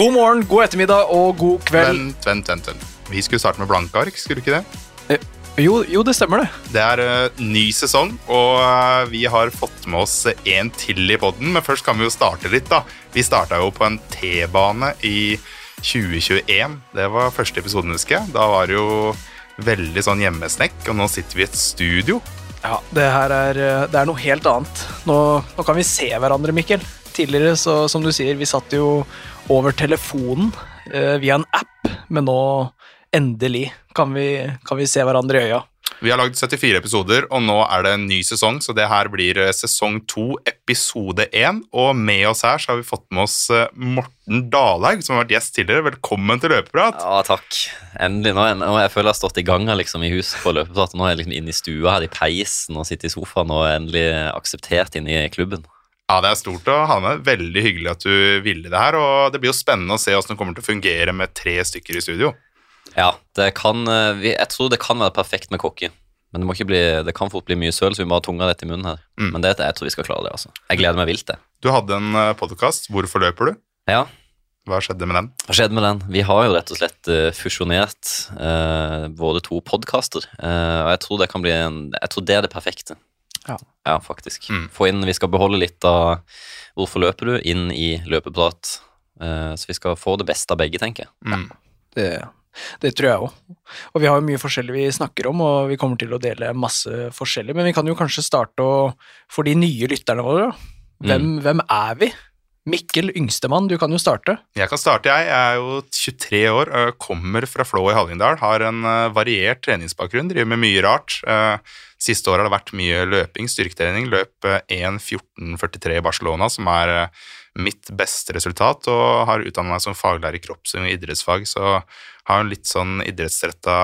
God morgen, god ettermiddag og god kveld. Vent, vent, vent, vent. Vi skulle starte med blanke ark, skulle ikke det? Eh, jo, jo, det stemmer, det. Det er uh, ny sesong, og uh, vi har fått med oss en til i podden. Men først kan vi jo starte litt, da. Vi starta jo på en T-bane i 2021. Det var første episoden, husker jeg. Da var det jo veldig sånn hjemmesnekk, og nå sitter vi i et studio. Ja, det her er, det er noe helt annet. Nå, nå kan vi se hverandre, Mikkel. Tidligere, så, som du sier, vi satt jo over telefonen eh, via en app, men nå endelig kan vi, kan vi se hverandre i øya. Vi har lagd 74 episoder, og nå er det en ny sesong, så det her blir eh, sesong 2, episode 1. Og med oss her så har vi fått med oss eh, Morten Dalhaug, som har vært gjest tidligere. Velkommen til Løpeprat. Ja, takk. Endelig. Nå, nå jeg føler jeg har stått i gang liksom, i huset på Løpeprat. Nå er jeg liksom inne i stua her i peisen og sitter i sofaen og er endelig akseptert inne i klubben. Ja, Det er stort å ha med. Veldig hyggelig at du ville det her. Og det blir jo spennende å se hvordan det kommer til å fungere med tre stykker i studio. Ja, det kan, eh, jeg tror det kan være perfekt med kokke. Men det, bli, det, kan fort bli mye søl, så vi må ha tunga rett i munnen her. Mm. Men det, jeg tror vi skal klare det. altså. Jeg gleder meg vilt. det. Du hadde en eh, podkast. Hvorfor løper du? Ja. Hva skjedde med den? Hva skjedde med den? Vi har jo rett og slett uh, fusjonert uh, våre to podkaster. Uh, og jeg tror det kan bli en, jeg tror det er det perfekte. Ja, ja faktisk. Mm. Få inn, Vi skal beholde litt av hvorfor løper du, inn i løpeprat. så vi skal få det beste av begge, tenker jeg. Mm. Ja, det det tror jeg òg. Og vi har jo mye forskjellig vi snakker om, og vi kommer til å dele masse forskjellig. Men vi kan jo kanskje starte å For de nye lytterne våre, hvem, mm. hvem er vi? Mikkel Yngstemann, du kan jo starte. Jeg kan starte, jeg. Jeg er jo 23 år, kommer fra Flå i Hallingdal. Har en eh, variert treningsbakgrunn, driver med mye rart. Eh, siste året har det vært mye løping, styrketrening. Løp 1.14,43 i Barcelona, som er eh, mitt beste resultat, og har utdannet meg som faglærer i kroppsøving og idrettsfag, så har en litt sånn idrettsretta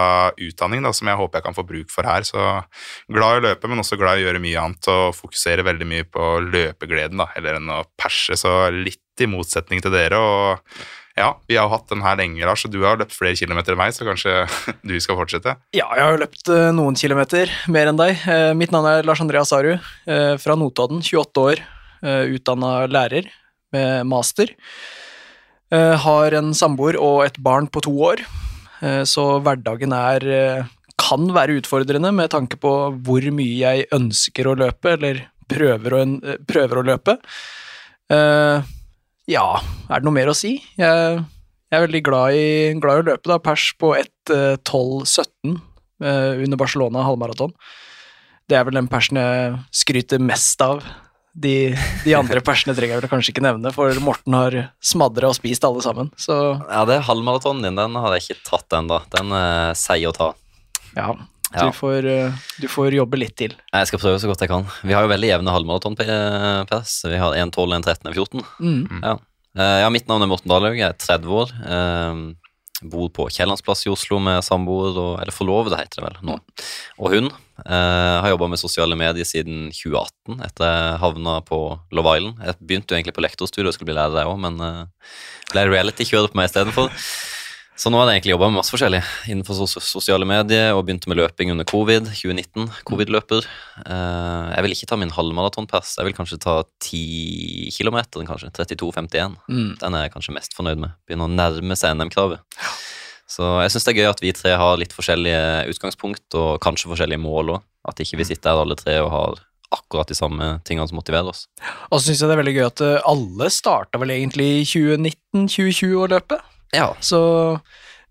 utdanning da, som jeg håper jeg kan få bruk for her. Så glad i å løpe, men også glad i å gjøre mye annet og fokusere veldig mye på løpegleden da, heller enn å perse. Så litt i motsetning til dere. og ja, vi har hatt den her lenge, Lars, og du har løpt flere kilometer enn meg, så kanskje du skal fortsette? Ja, jeg har løpt uh, noen kilometer mer enn deg. Uh, mitt navn er Lars Andreas Aru, uh, fra Notodden, 28 år, utdanna lærer med master. Eh, har en samboer og et barn på to år, eh, så hverdagen er eh, kan være utfordrende med tanke på hvor mye jeg ønsker å løpe, eller prøver å, prøver å løpe. Ja, er det noe mer å si? Jeg, jeg er veldig glad i, glad i, å løpe, da. Pers på 1.12,17 under Barcelona halvmaraton. Det er vel den persen jeg skryter mest av de, de, andre persene trenger jeg vel kanskje ikke nevne, for Morten har smadra og spist alle sammen. Så. Ja, det halvmaratonen din, den hadde jeg ikke tatt ennå. Den er seig å ta. Ja, ja. Du, får, eh, du, får, jobbe litt til. Jeg skal prøve så godt jeg kan. Vi har jo veldig jevne halvmaraton-PS. Vi har 1.12, 1.13, 1.14. Mm. Ja. Eh, ja, mitt navn er Morten Dalhaug, jeg er 30 år. Bor på Kiellandsplass i Oslo med samboer, eller forlovede heter det vel nå, og hun. Eh, har jobba med sosiale medier siden 2018, etter havna på Love Island. Jeg begynte jo egentlig på lektorstudiet og skulle bli lærer der òg, men eh, ble reality-kjører på meg istedenfor. Så nå har jeg egentlig jobba med masse forskjellig innenfor sosiale medier og begynte med løping under covid, 2019. Covid-løper. Eh, jeg vil ikke ta min halvmaratonpass. Jeg vil kanskje ta 10 km, kanskje. 32,51. Mm. Den er jeg kanskje mest fornøyd med. Begynner å nærme seg NM-kravet. Så jeg syns det er gøy at vi tre har litt forskjellige utgangspunkt og kanskje forskjellige mål òg. At ikke vi sitter her alle tre og har akkurat de samme tingene som motiverer oss. Og så syns jeg det er veldig gøy at eh, alle starta vel egentlig i 2019-2020 å løpe. Ja. Så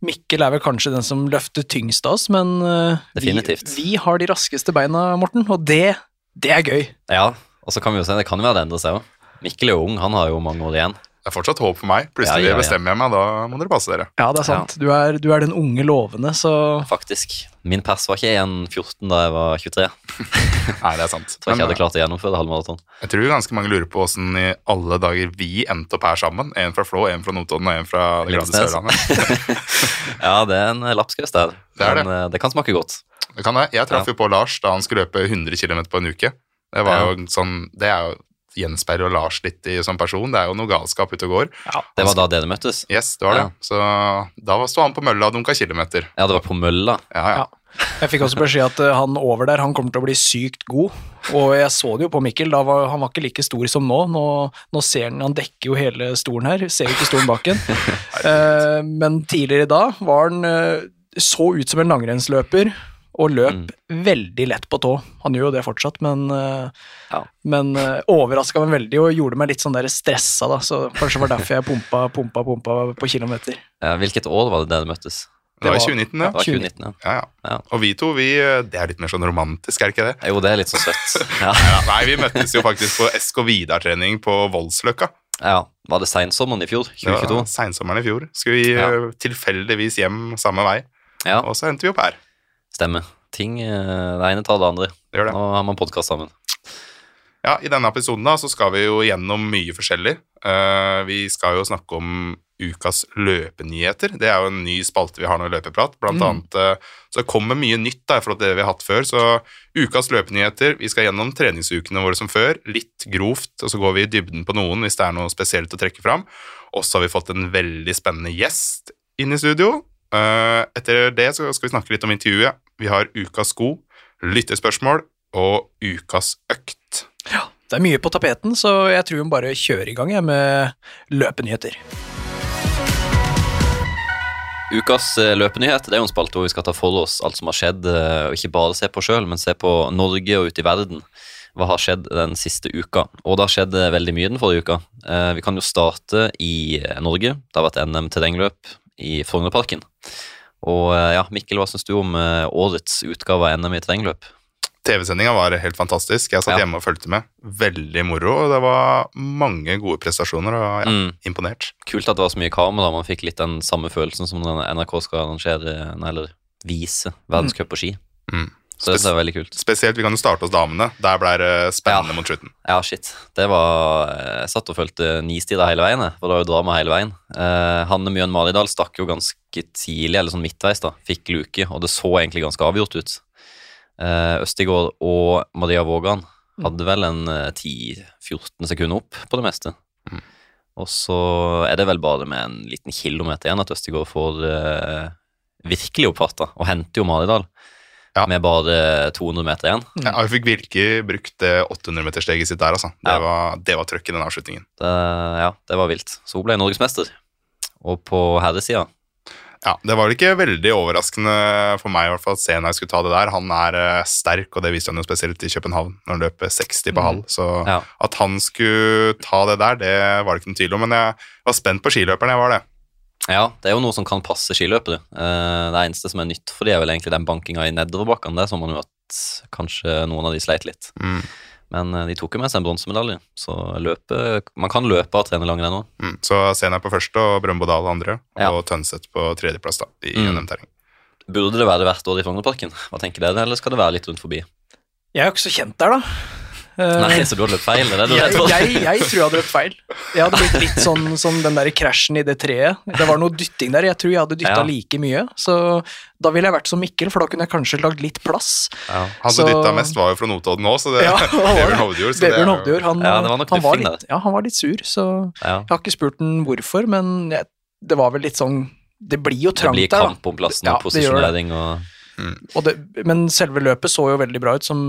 Mikkel er vel kanskje den som løfter tyngst av oss, men uh, vi, vi, har de raskeste beina, Morten, og det, det er gøy. Ja, og så kan vi jo se, det kan jo være det endrer seg òg. Mikkel er jo ung, han har jo mange år igjen. Det er fortsatt håp for meg. Plutselig ja, ja, ja. bestemmer jeg meg, da må dere passe dere. Ja, det er sant. Du er, du, er, den unge lovende, så Faktisk. Min pers var ikke 1,14 da jeg var 23. Nei, det er sant. Tror ikke jeg hadde klart å gjennomføre halvmaraton. Jeg tror ganske mange lurer på åssen i alle dager vi endte opp her sammen. En fra Flå, en fra Notodden og en fra det glade Sørlandet. ja, det er en lapskaus der. Det, er det. Men eh, det kan smake godt. Det kan det. Jeg traff jo på Lars da han skulle løpe 100 km på en uke. Det var jo sånn, det er jo gjenspeiler Lars litt i som person. Det er jo noe galskap ute og går. Ja, Det var da dere møttes? Yes, det var det. Så da sto han på mølla og dunka kilometer. Ja, det var på mølla? Ja, ja. Jeg fikk også beskjed at eh, han over der, han kommer til å bli sykt god. Og jeg så det jo på Mikkel, da var, han var ikke like stor som nå. Nå, nå ser han, han dekker jo hele stolen her, ser ikke stolen bak den. Eh, men tidligere da var han eh, så ut som en langrennsløper og løp mm. veldig lett på tå. Han gjør jo det fortsatt, men, uh, ja. men uh, overraska meg veldig og gjorde meg litt sånn der stressa, da, så kanskje var derfor jeg pumpa, pumpa, pumpa på kilometer. Ja, hvilket år var det dere møttes? Det var i 2019, ja. Det var 2019, ja. Ja, ja. Og vi to, vi, det er litt mer sånn romantisk, er det ikke det? Jo, det er litt så søtt. Nei, vi møttes jo faktisk på SK Vidar-trening på Voldsløkka. Ja, Var det seinsommeren i fjor? 2022? Ja, seinsommeren i fjor. Skulle vi uh, tilfeldigvis hjem samme vei, og så endte vi opp her. Stemmer. Ting, eh, Det ene tar det andre. Det gjør det. Nå har man podkast sammen. Ja, I denne episoden da, så skal vi jo gjennom mye forskjellig. Uh, vi skal jo snakke om ukas løpenyheter. Det er jo en ny spalte vi har nå i Løpeprat. Blant mm. annet, uh, så det kommer mye nytt da, i forhold til det vi har hatt før. Så ukas løpenyheter Vi skal gjennom treningsukene våre som før. Litt grovt, og så går vi i dybden på noen hvis det er noe spesielt å trekke fram. Og så har vi fått en veldig spennende gjest inn i studio. Uh, etter det så skal vi snakke litt om intervjuet. Vi har ukas sko, lyttespørsmål og ukas økt. Ja, det er mye på tapeten, så jeg tror vi bare kjører i gang jeg, med løpenyheter. Ukas eh, løpenyhet det er jo en spalte hvor vi skal ta for oss alt som har skjedd, eh, og ikke bare se på sjøl, men se på Norge og ute i verden. Hva har skjedd den siste uka? Og det har skjedd eh, veldig mye den forrige uka. Vi kan jo starte i Norge. Det har vært NM terrengløp i Frognerparken. Og ja, Mikkel, hva syns du om årets utgave av NM i terrengløp? TV-sendinga var helt fantastisk. Jeg satt ja. hjemme og fulgte med. Veldig moro. og Det var mange gode prestasjoner, og ja, mm. imponert. Kult at det var så mye kamera. Man fikk litt den samme følelsen som når NRK skal arrangere, eller vise verdenscup på ski. Mm. Så det er veldig kult. Spesielt, Vi kan jo starte hos damene. Der ble det spennende ja. mot slutten. Ja, shit. Det var Jeg satt og fulgte nistida hele veien, for det var jo drama hele veien. Eh, Hanne Mjøen Maridal stakk jo ganske tidlig, eller sånn midtveis, da. Fikk luke, og det så egentlig ganske avgjort ut. Eh, Østigård og Maria Vågan mm. hadde vel en 10-14 eh, sekunder opp på det meste. Mm. Og så er det vel bare med en liten kilometer igjen at Østigård får eh, virkelig oppfatta, og henter jo Maridal. Ja. Med bare 200 meter igjen. Ja, Hun fikk virkelig brukt 800-metersteget sitt der, altså. Det, ja. var, det var trøkk i den avslutningen. Det, ja, det var vilt. Så hun ble norgesmester. Og på herresida ja, Det var vel ikke veldig overraskende for meg i hvert fall at Senai skulle ta det der. Han er uh, sterk, og det viste han jo spesielt i København når han løper 60 på halv. Mm. Så ja. at han skulle ta det der, det var det ikke noen tvil om. Men jeg var spent på skiløperen, jeg var det. Ja, det er jo noe som kan passe skiløpere. Uh, det eneste som er nytt for de er vel egentlig den bankinga i nedoverbakkene. Det så man jo at kanskje noen av de sleit litt. Mm. Men eh, de tok jo med seg en bronsemedalje, så løpe, man kan løpe og trene langrenn òg. Mm, så Sena på første og Brøndbo Dahl andre, ja. og Tønseth på tredjeplass da, i mm. NM-terreng. Burde det være det hvert år i Frognerparken? Hva tenker dere, eller skal det være litt rundt forbi? Jeg er jo ikke så kjent der, da. Nei, så du hadde løpt feil? Det det jeg, jeg, jeg, tror jeg hadde løpt feil. Jeg hadde blitt litt sånn som den der krasjen i det treet. Det var noe dytting der. Jeg tror jeg hadde dytta ja. like mye. Så da ville jeg vært som Mikkel, for da kunne jeg kanskje lagd litt plass. Ja. Han som dytta mest, var jo fra Notodden òg, så det ja, Vebjørn Hovdjord. Vebjørn Hovdjord han, ja, han, var litt, ja, han var litt sur, så jeg har ikke spurt han hvorfor, men jeg, det var vel litt sånn Det blir jo trangt der. Det blir kamp om plassen og posisjonering og Mm. og men selve løpet så jo veldig bra ut, som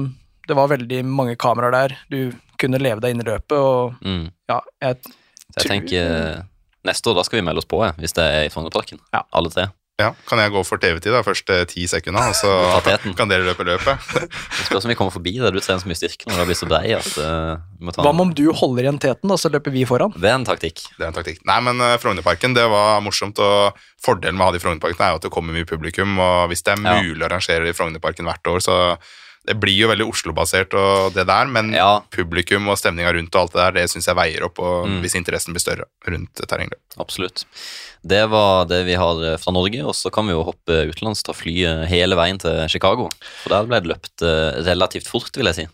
det var veldig mange kameraer der. Du kunne leve deg inn i løpet, og mm. ja, jeg, Så jeg tenker neste år da skal vi melde oss på, hvis det er i Frognerparken. Ja. Alle tre. Ja, Kan jeg gå for TV-tid da, første ti sekunder, og så kan dere løpe løpet? det spørs om vi kommer forbi der Du trener så mye styrke når du blir så brei at uh, Hva med om du holder igjen teten, da, så løper vi foran? Det er en taktikk. Det er en taktikk. Nei, men uh, Frognerparken, det var morsomt, og fordelen med å ha det i Frognerparken er jo at det kommer mye publikum, og hvis det er mulig ja. å arrangere det i Frognerparken hvert år, så det blir jo veldig Oslo-basert, og det der, men ja. publikum og stemninga rundt og alt det der, det syns jeg veier opp og mm. hvis interessen blir større rundt terrengløp. Absolutt. Det var det vi har fra Norge, og så kan vi jo hoppe utenlands, ta flyet hele veien til Chicago. For der ble det løpt eh, relativt fort, vil jeg si.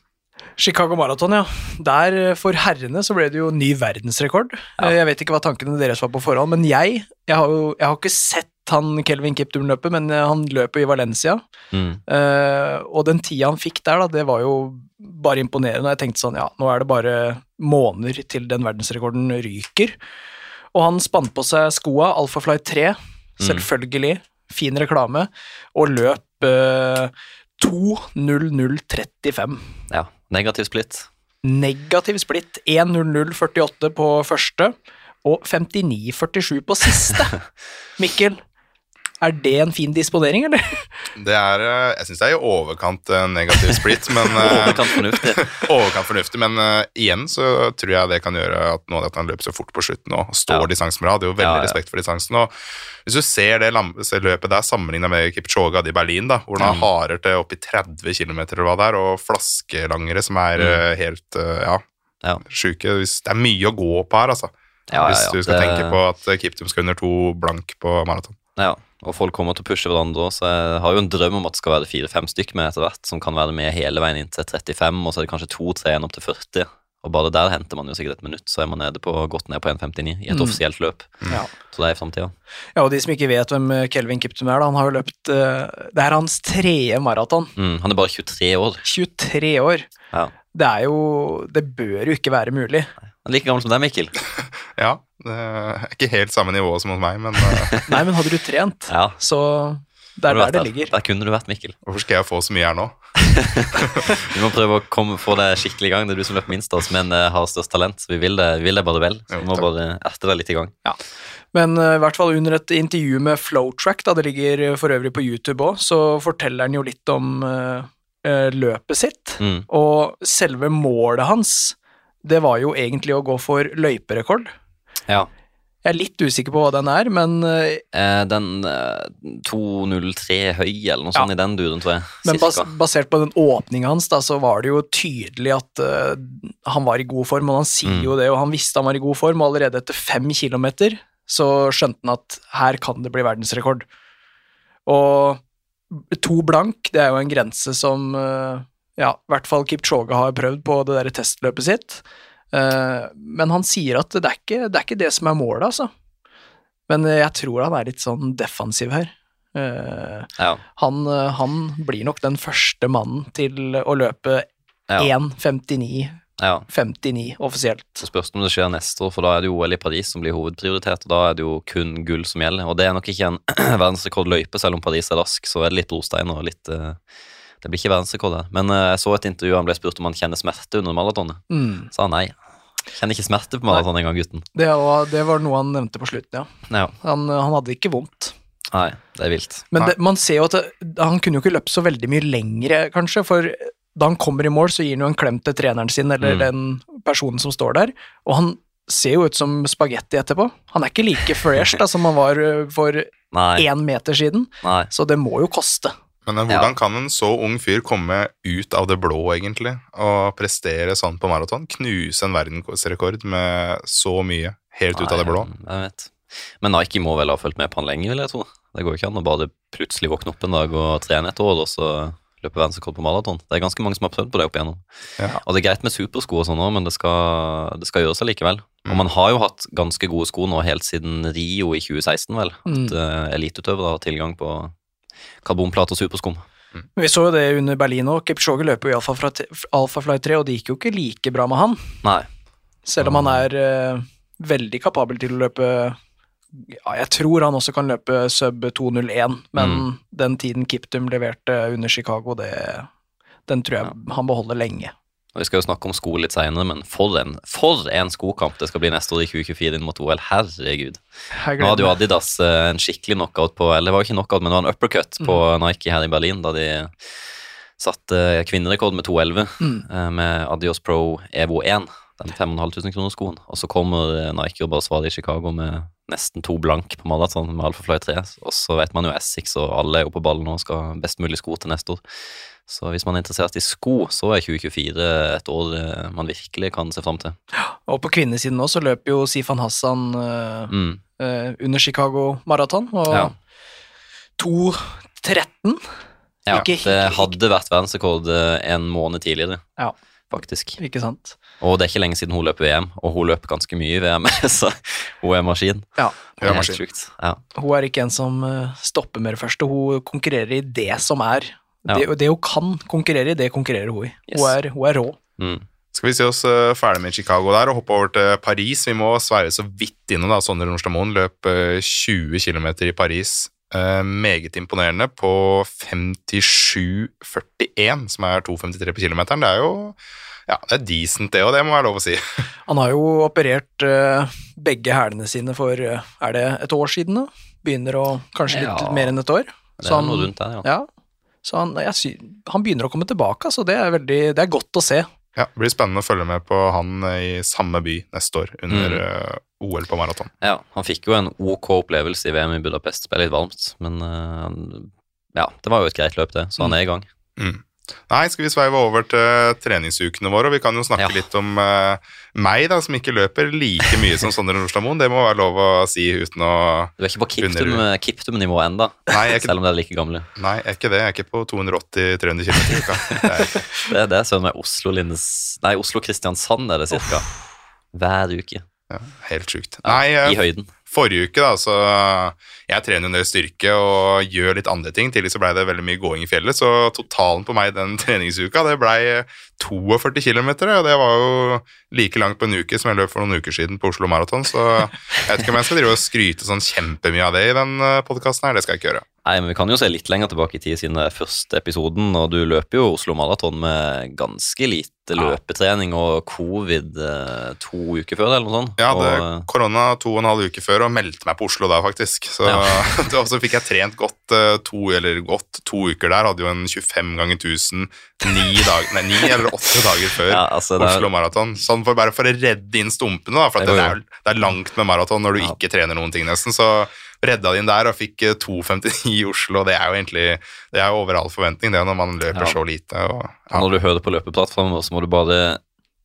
Chicago Marathon, ja. Der eh, For herrene så ble det jo ny verdensrekord. Ja. Eh, jeg vet ikke hva tankene deres var på forhånd, men jeg, jeg har jo jeg har ikke sett han Kelvin Kiptum løper, men han han løper i Valencia. Mm. Uh, og den tida han fikk der, da, det var jo bare imponerende. Jeg tenkte sånn, ja, nå er det bare måneder til den verdensrekorden ryker. Og han spant på seg skoa Alphafly 3, mm. selvfølgelig. Mm. Fin reklame. Og løp uh, 2.00,35. Ja. Negativ splitt. Negativ splitt 1.00,48 på første og 59,47 på siste. Mikkel, er det en fin disponering, eller? Det er, eh, jeg syns det er i overkant eh, negativ split, men eh, Overkant fornuftig. overkant fornuftig. Men uh, igjen så tror jeg det kan gjøre at noe av at han løper så fort på slutten og står Ja. distansen bra. Det er jo veldig Ja, ja. respekt for distansen. Og hvis du ser det løpet der sammenligna med Kipchoge i Berlin, da, hvor han Mm. harer til oppi 30 km eller hva det er, og flaskelangere som er Mm. helt ja, Ja. sjuke. Det er mye å gå på her, altså. Ja, ja, Hvis du skal Det- tenke på at Kiptum skal under to blank på maraton. Ja, og folk kommer til å pushe hverandre så jeg har jo en drøm om at det skal være fire-fem stykk med etter hvert, som kan være med hele veien inn til 35, og så er det kanskje to-tre igjen opp til 40. Og bare der henter man jo sikkert et minutt, så er man nede på, godt ned på 1,59 i et Mm. offisielt løp. Ja. Så det er i framtida. ja, og de som ikke vet hvem Kelvin Kiptum er, da, han har jo løpt eh, Det er hans tredje maraton. Mm, han er bare 23 år. 23 år. Ja. Det er jo Det bør jo ikke være mulig. Han er like gammel som deg, Mikkel. Ja, det er ikke helt samme nivå som hos meg, men eh, Nei, men hadde du trent, Ja, så det er der vært det ligger. Der kunne du vært, Mikkel. hvorfor skal jeg få så mye her nå? Vi må prøve å komme, få deg skikkelig i gang. Det er du som løper minst av oss, men eh, har størst talent. Så vi vil det, vi vil det bare vel. Så vi må bare erte deg litt i gang. Men eh, i hvert fall under et intervju med Flowtrack, da det ligger for øvrig på YouTube òg, så forteller han jo litt om uh, løpet sitt. Mm. Og selve målet hans, det var jo egentlig å gå for løyperekord. Ja. Jeg er litt usikker på hva den er, men, eh, Eh, den eh, 2.03 høy, eller noe Ja. sånt i den duren, tror jeg. men bas basert på den åpninga hans, da, så var det jo tydelig at uh, han var i god form, og han sier Mm. jo det, og han visste han var i god form, og allerede etter fem kilometer så skjønte han at her kan det bli verdensrekord. Og to blank, det er jo en grense som uh, ja, i hvert fall Kipchoge har prøvd på det der testløpet sitt. Eh, Men han sier at det er ikke det, er ikke det som er målet, altså. Men eh, jeg tror han er litt sånn defensiv her. Eh, Ja. han, han blir nok den første mannen til å løpe Ja. 1.59 ja. 59 offisielt. Så spørs det om det skjer neste år, for da er det jo OL i Paris som blir hovedprioritet, og da er det jo kun gull som gjelder. Og det er nok ikke en verdensrekordløype, selv om Paris er rask, så er det litt brostein og litt Det blir ikke verdensrekord der. Men jeg så et intervju han ble spurt om han kjenner smerte under maratonet. Mm. Sa han nei. Kjenner ikke smerte på maraton engang, gutten. Det, var, det var noe han nevnte på slutten, ja. Ja. Han, han hadde ikke vondt. Nei, det er vilt. Men det, man ser jo at det, han kunne jo ikke løpt så veldig mye lengre, kanskje, for da han kommer i mål, så gir han jo en klem til treneren sin eller Mm. den personen som står der, og han ser jo ut som spagetti etterpå. Han er ikke like fresh da, som han var for Nei. én meter siden, nei. så det må jo koste. Men hvordan hvordan kan en så ung fyr komme ut av det blå, egentlig, og prestere sånn på maraton? Knuse en verdensrekord med så mye helt ut av det blå? Jeg vet. Men Nike må vel ha fulgt med på han lenge, vil jeg tro. Det går jo ikke an å bare plutselig våkne opp en dag og trene et år, og så løpe verdensrekord på maraton. Det er ganske mange som har prøvd på det opp igjennom. Ja. Og det er greit med supersko og sånn òg, men det skal, det skal gjøres allikevel. Og Mm. man har jo hatt ganske gode sko nå helt siden Rio i 2016, vel. At mm. eliteutøvere har tilgang på karbonplate og superskum. Mm. Vi så jo det under Berlin òg. Kipchoge løper jo i fra- Alfa Fly 3, og det gikk jo ikke like bra med han. Nei. Selv om han er uh, veldig kapabel til å løpe ja, Jeg tror han også kan løpe sub 2.01, men Mm. den tiden Kiptum leverte under Chicago, det, den tror jeg han beholder lenge. Og Vi skal jo snakke om sko litt seinere, men for en, for en skokamp det skal bli neste år i 2024 inn mot OL. Herregud. Nå hadde jo. Adidas eh, en skikkelig knockout på Eller det var jo ikke knockout, men det var en uppercut på Mm. Nike her i Berlin, da de satte kvinnerekord med 2,11 Mm. eh, med Adios Pro Evo 1, den 5500 kroner skoen. Og så kommer eh, Nike og bare svarer i Chicago med nesten to blank på maraton med Alfa Fly 3. Og så vet man jo Essex, og alle er jo på ballen og skal ha best mulig sko til neste år. Så hvis man er interessert i sko, så er 2024 et år eh, man virkelig kan se fram til. Og på kvinnesiden nå så løper jo Sifan Hassan eh, Mm. eh, under Chicago Marathon, og Ja. 2.13 Ja, Ikke- det hadde vært verdensrekord en måned tidligere, Ja. faktisk. Ikke sant? Og det er ikke lenge siden hun løp VM, og hun løp ganske mye i VM, så hun er maskin. Ja. Hun er Ja, helt maskin. sjukt. Ja. Hun er ikke en som stopper med det første, hun konkurrerer i det som er. Ja. Det, det hun kan konkurrere i, det konkurrerer hun i. Yes. Hun, er, hun er rå. Mm. Skal vi se oss uh, ferdig med Chicago der og hoppe over til Paris? Vi må sverre så vidt innom da. Sondre Nordstadmoen. Løp uh, 20 km i Paris uh, meget imponerende på 57,41, som er 2,53 på kilometeren. Det er jo ja, det er decent, det òg, det må være lov å si. Han har jo operert uh, begge hælene sine for er det et år siden nå? Begynner å Kanskje litt Ja. mer enn et år? Det er noe rundt der, ja. ja. Så han, jeg, sy- han begynner å komme tilbake, så det er veldig Det er godt å se. Ja, Det blir spennende å følge med på han i samme by neste år, under Mm. uh, OL på maraton. Ja, han fikk jo en ok opplevelse i VM i Budapest. Det ble litt varmt, men eh, ja, det var jo et greit løp, det, så han er i gang. Nei, skal vi sveive over til treningsukene våre, og vi kan jo snakke Ja. litt om uh, meg, da, som ikke løper like mye som Sondre Nordstadmoen. Det må være lov å si uten å Du er ikke på Kiptum- Kiptum-nivå er ikke, selv om dere er like gamle. nei, jeg er ikke det. Jeg er ikke på 280-300 km i uka. Det er. Det, det sønnen med Oslo-Kristiansand Oslo-Kristiansand er det cirka. Hver uke. Ja, helt sjukt. Nei, eh, I høyden. forrige uke, da, så Jeg trener en del styrke og gjør litt andre ting. Tidligere så blei det veldig mye gåing i fjellet, så totalen på meg den treningsuka, det blei 42 km, og det var jo like langt på en uke som jeg løp for noen uker siden på Oslo Maraton, så jeg vet ikke om jeg skal drive og skryte sånn kjempemye av det i den podkasten her, det skal jeg ikke gjøre. Nei, men Vi kan jo se litt lenger tilbake i tid siden er første episoden. og Du løper jo Oslo Maraton med ganske lite løpetrening og covid eh, to uker før, eller noe sånt. Ja, det, og, korona to og en halv uke før og meldte meg på Oslo da, faktisk. Så, Ja. og så fikk jeg trent godt eh, to, eller godt to uker der. Hadde jo en 25 ganger 1000 ni, dag, nei, ni eller åtte dager før ja, altså, Oslo er, Maraton. Sånn for bare for å redde inn stumpene, da. For det, er, det er langt med maraton når du Ja. ikke trener noen ting, nesten. Så redda de inn der og fikk eh, 2,59 i Oslo. Det er jo egentlig det er jo over all forventning, det når man løper Ja. så lite. Og, ja. Når du hører på løpeplattformer, så må du bare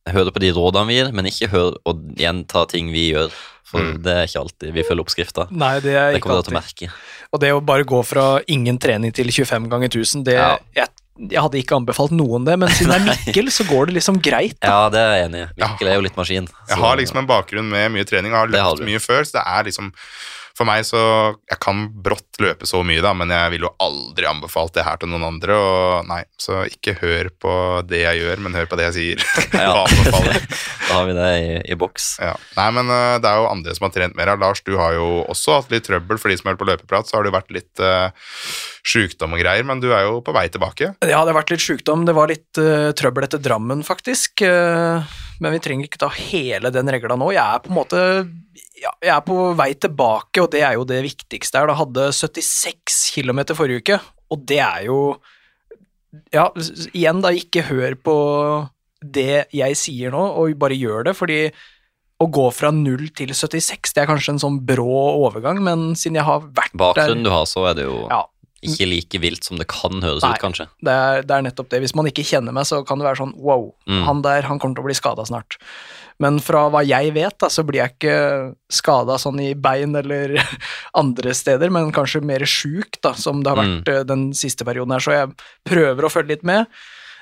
høre på de rådene vi gir, men ikke høre og gjenta ting vi gjør. For Mm. det er ikke alltid vi følger oppskrifta. Nei, det er Det ikke kommer dere til å merke. Og det å bare gå fra ingen trening til 25 ganger 1000, det Ja. jeg, jeg hadde ikke anbefalt noen det, men siden det er Mikkel, så går det liksom greit. Da. Ja, det er jeg enig i. Mikkel er jo litt maskin. Jeg har liksom en bakgrunn med mye trening, og Det har løpt mye før, så det er liksom For meg så Jeg kan brått løpe så mye, da, men jeg ville jo aldri anbefalt det her til noen andre, og nei, så ikke hør på det jeg gjør, men hør på det jeg sier. Ja. Da har vi det i, i boks. Ja. Nei, men uh, det er jo andre som har trent mer. Lars, du har jo også hatt litt trøbbel for de som har hørt på løpeprat, så har det vært litt uh, sjukdom og greier, men du er jo på vei tilbake. Ja, det har vært litt sjukdom. Det var litt uh, trøbbel etter Drammen, faktisk. Uh, men vi trenger ikke ta hele den regla nå. Jeg er på en måte ja, jeg er på vei tilbake, og det er jo det viktigste her. Da hadde 76 km forrige uke, og det er jo Ja, igjen, da, ikke hør på det jeg sier nå, og bare gjør det, fordi å gå fra 0 til 76, det er kanskje en sånn brå overgang, men siden jeg har vært Bakgrunnen der du har, så er det jo ja, ikke like vilt som det kan høres Nei. ut, kanskje. det er, det er nettopp det. Hvis man ikke kjenner meg, så kan det være sånn wow, Mm. han der han kommer til å bli skada snart. Men fra hva jeg vet, da, så blir jeg ikke skada sånn i bein eller andre steder, men kanskje mer sjuk, da, som det har Mm. vært mm. den siste perioden her. Så jeg prøver å følge litt med.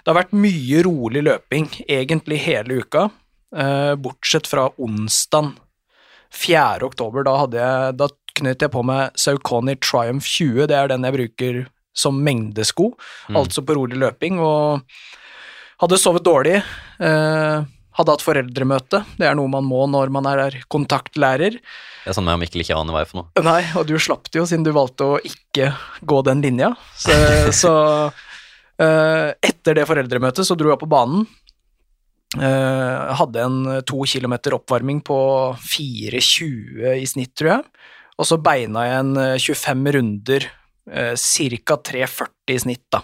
Det har vært mye rolig løping, egentlig hele uka, eh, bortsett fra onsdag 4. oktober. Da, jeg, da knytt jeg på meg Saucony Triumph 20, det er den jeg bruker som mengdesko, Mm. altså på rolig løping, og hadde sovet dårlig. Eh, hadde hatt foreldremøte, det er noe man må når man er kontaktlærer. Det er sånn meg og Mikkel ikke aner hva er for noe. Nei, og du slapp det jo siden du valgte å ikke gå den linja. Så, så uh, etter det foreldremøtet så dro jeg på banen. Uh, hadde en to kilometer oppvarming på 4,20 i snitt, tror jeg. Og så beina jeg en eh, 25 runder, uh, ca. 3,40 i snitt, da.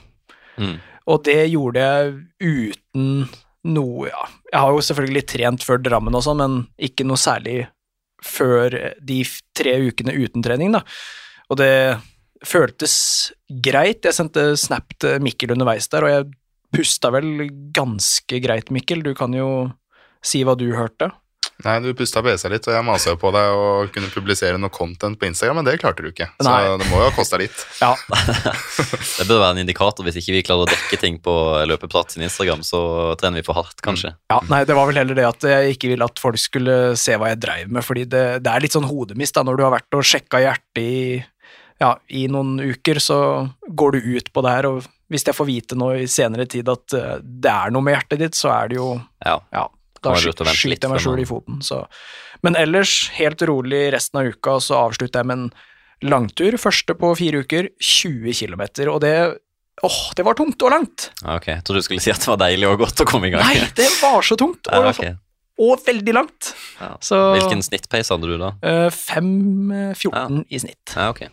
Mm. Og det gjorde jeg uten noe Ja, jeg har jo selvfølgelig trent før Drammen og sånn, men ikke noe særlig før de tre ukene uten trening, da. Og det føltes greit. Jeg sendte snap til Mikkel underveis der, og jeg pusta vel ganske greit, Mikkel. Du kan jo si hva du hørte. Nei, du pusta BC litt, og jeg masa jo på deg å kunne publisere noe content på Instagram, men det klarte du ikke. Så Nei. det må jo ha kosta litt. Ja, Det bør være en indikator. Hvis ikke vi klarer å dekke ting på løpeprat sin Instagram, så trener vi for hardt, kanskje. Ja, nei, det var vel heller det at jeg ikke ville at folk skulle se hva jeg dreiv med, fordi det, det er litt sånn hodemist da, når du har vært og sjekka hjertet i, ja, i noen uker, så går du ut på det her, og hvis jeg får vite nå i senere tid at eh, det er noe med hjertet ditt, så er det jo, Ja. ja, da skyter jeg meg sjøl i foten, så. Men ellers, helt rolig resten av uka, så avslutter jeg med en langtur. Første på fire uker, 20 km. Og det Åh, det var tungt og langt! Ok, Jeg trodde du skulle si at det var deilig og godt å komme i gang. Nei, det var så tungt! Ja, Og, og veldig langt. Ja. Så Hvilken snittpace hadde du da? eh, 5.14 i snitt. Ja, ok.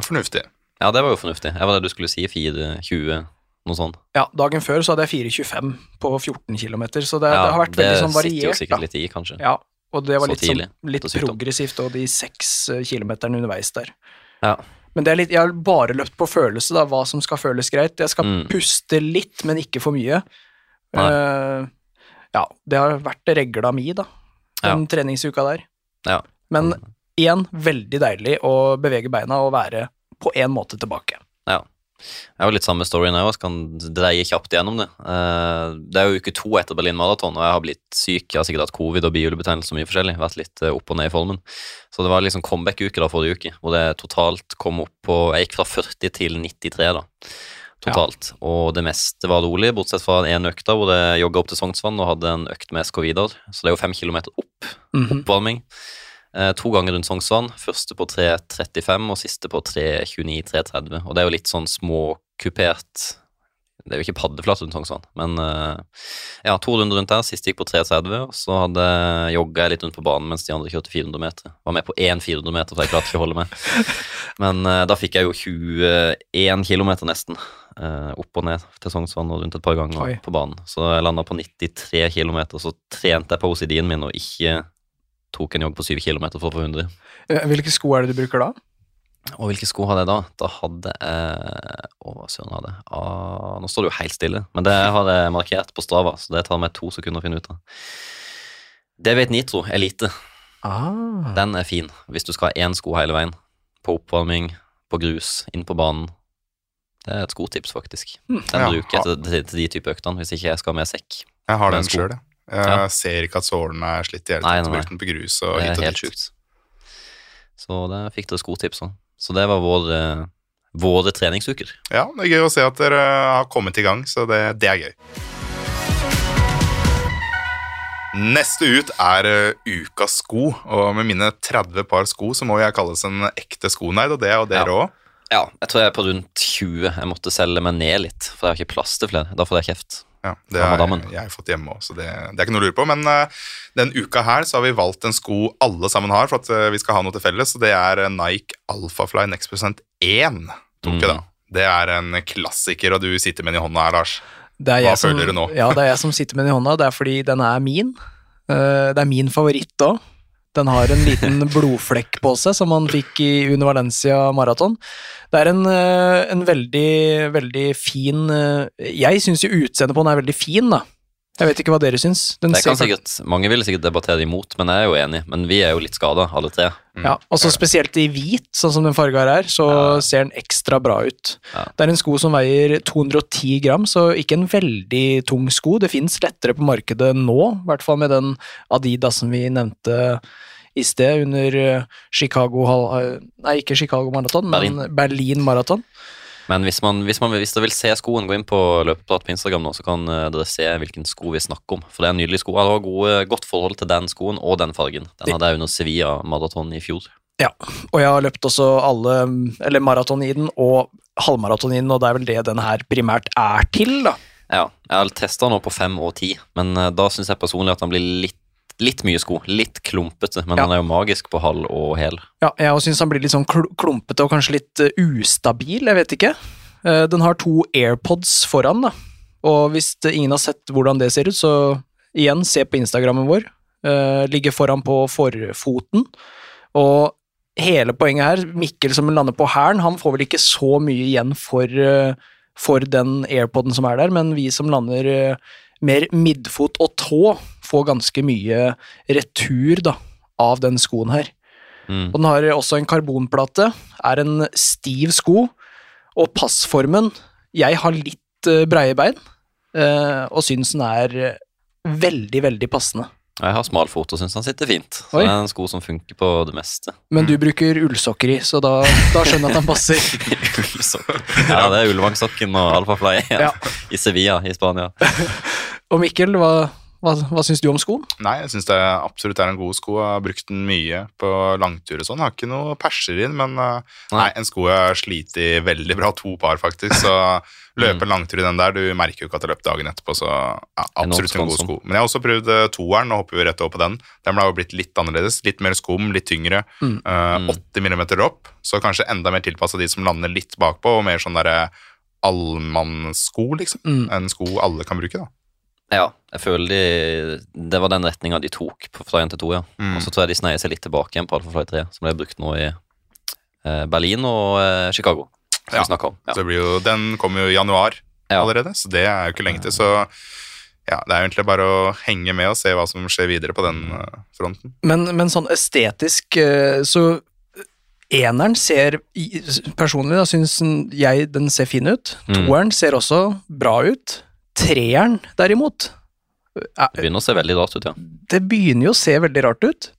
Fornuftig. Ja, det var jo fornuftig. Jeg var det du skulle si 4.20, noe sånt. Ja, dagen før så hadde jeg 4.25 på 14 km, så det, ja, det har vært veldig sånn variert. Det sitter jo sikkert Da. litt i, kanskje. Ja, og det var Så litt, sånn, litt på progressivt, og de seks eh, kilometerne underveis der. Ja. Men det er litt, jeg har bare løpt på følelse, da, hva som skal føles greit. Jeg skal Mm. puste litt, men ikke for mye. Eh, ja, det har vært regla mi, da, den treningsuka der. Ja. Men igjen, veldig deilig å bevege beina og være på en måte tilbake. Ja. Jeg jo litt samme storyen jeg også, kan dreie kjapt gjennom det. Eh, Det er jo uke to etter Berlin Marathon, og jeg har blitt syk. Jeg har sikkert hatt covid og bihulebetennelse og mye forskjellig. Vært litt eh, opp og ned i formen. Så det var liksom comeback-uke da forrige uke, hvor det totalt kom opp på Jeg gikk fra 40 til 93, da. Totalt. Og det meste var rolig, bortsett fra en økt hvor jeg jogga opp til Sognsvann og hadde en økt med SK Vidar. Så det er jo fem kilometer opp Mhm. oppvarming. Eh, to ganger rundt Sognsvann. Første på 3.35 og siste på 3.29-3.30. Og det er jo litt sånn småkupert Det er jo ikke paddeflat rundt Sognsvann, men eh, ja, to runder rundt der. Siste gikk på 3.30, og så hadde jogga jeg litt rundt på banen mens de andre kjørte 400 meter. Var med på én 400 meter, for jeg klarte ikke å holde med. Men eh, da fikk jeg jo 21 km nesten. opp og ned til Sognsvann og rundt et par ganger Oi. på banen. Så jeg landa på 93 km, så trente jeg på OCD-en min og ikke tok en jogg på 7 km for å få 100. Eh, Hvilke sko er det du bruker da? Og hvilke sko hadde jeg da? Da hadde jeg Å, hva søren hadde jeg? Ah, nå står det jo helt stille, men det har jeg markert på Strava, så det tar meg to sekunder å finne ut av. Det vet Nitro Elite, Ah. den er fin hvis du skal ha én sko hele veien. På oppvarming, på grus, inn på banen. Det er et skotips, faktisk. Den Ja, bruker jeg til, til, til de type øktene, hvis ikke jeg skal ha med sekk. Jeg har den sko. sjøl, jeg. Ja. ser ikke at sålene er slitt i hele tatt. Brukt den på grus og Det hit er og helt dit. sjukt. Så der fikk dere skotips òg. Så det var vår, eh, våre treningsuker. Ja, det er gøy å se at dere har kommet i gang, så det, det er gøy. Neste ut er eh, ukas sko, og med mine 30 par sko så må jeg kalles en ekte skonerd, og det er jo dere òg. Ja, jeg tror jeg er på rundt 20. Jeg måtte selge meg ned litt, for jeg har ikke plass til flere. Da får jeg kjeft. Ja, det har jeg, jeg har fått hjemme òg, så det, det er ikke noe å lure på. Men uh, den uka her så har vi valgt en sko alle sammen har, for at uh, vi skal ha noe til felles, og det er eh, Nike Alphafly Next Percent 1. Tok Mm. jeg da. Det er en klassiker, og du sitter med den i hånda her, Lars. Hva føler som, du nå? Ja, det er jeg som sitter med den i hånda. Det er fordi den er min. Uh, det er min favoritt òg. Den har en liten blodflekk på seg som han fikk i under Valencia maraton. Det er en, eh, en veldig, veldig fin eh, Jeg syns jo utseendet på den er veldig fin, da. Jeg vet ikke hva dere syns. Den Det kan sikkert, mange vil sikkert debattere imot, men jeg er jo enig. Men vi er jo litt skada, alle tre. Ja, og så spesielt i hvit, sånn som den farga her er, så Ja. ser den ekstra bra ut. Ja. Det er en sko som veier 210 gram, så ikke en veldig tung sko. Det fins lettere på markedet nå, i hvert fall med den Adidasen vi nevnte i sted, under eh, Chicago eh, Nei, ikke Chicago Marathon, men Berlin Marathon. Men hvis, man, hvis, man, hvis vil se skoen, gå inn på løpeprat på Instagram nå, så kan eh, dere se hvilken sko vi snakker om. For det er en nydelig sko. Jeg har gode, godt forhold til den skoen og den fargen. Den hadde jeg under Sevilla Marathon i fjor. Ja, og jeg har løpt også alle, eller maraton i den, og halvmaraton i den, og det er vel det den her primært er til, da. Ja, jeg har testa nå på fem og ti, men eh, da syns jeg personlig at den blir litt, litt mye sko. Litt klumpete, men Ja. han er jo magisk på halv og hel. Ja, jeg syns han blir litt sånn kl- klumpete og kanskje litt eh, ustabil, jeg vet ikke. Eh, den har to AirPods foran, da. Og hvis det, ingen har sett hvordan det ser ut, så igjen, se på Instagrammen vår. Ligger foran på forfoten. Og hele poenget her, Mikkel som lander på hælen, han får vel ikke så mye igjen for, eh, for den AirPoden som er der, men vi som lander eh, mer midfot og tå, får ganske mye retur da, av den skoen her. Mm. Og den har også en karbonplate, er en stiv sko, og passformen Jeg har litt eh, breie bein, eh, og syns den er veldig, veldig passende. Jeg har smalfot og syns den sitter fint. Så Oi. det er en sko som funker på det meste. Men du bruker ullsokker i, så da, da skjønner jeg at den passer. Ullsokker. ja, det er Ullevangsokken og Alfa Fly Ja. i Sevilla i Spania. Og Mikkel, hva, Hva, hva syns du om skoen? Nei, jeg syns det absolutt er en god sko. Jeg har brukt den mye på langtur og sånn. Har ikke noe perser i den, men nei. nei, en sko jeg har slitt i veldig bra. To par, faktisk. Så løpe en langtur i den der, du merker jo ikke at det løpt dagen etterpå, så ja, absolutt en god sko. Men jeg har også prøvd uh, toeren, nå hopper vi rett over på den. Den ble jo blitt litt annerledes. Litt mer skum, litt tyngre. Mm. Uh, 80 mm opp, så kanskje enda mer tilpassa de som lander litt bakpå, og mer sånn derre allmannssko, liksom. Mm. En sko alle kan bruke, da. Ja, jeg føler de, det var den retninga de tok på fra 1 til 2, ja. Mm. Og så tror jeg de sneier seg litt tilbake igjen på Alfa Flight 3, som ble brukt nå i eh, Berlin og eh, Chicago. Som Ja, vi om. Ja. Så det blir jo, den kommer jo i januar Ja. allerede, så det er jo ikke lenge til. Så ja, det er egentlig bare å henge med og se hva som skjer videre på den eh, fronten. Men, men sånn estetisk eh, så Eneren ser Personlig da syns jeg den ser fin ut. Mm. Toeren ser også bra ut. Treeren, derimot eh, Det begynner å se veldig rart ut, ja. Det begynner jo å se veldig rart ut.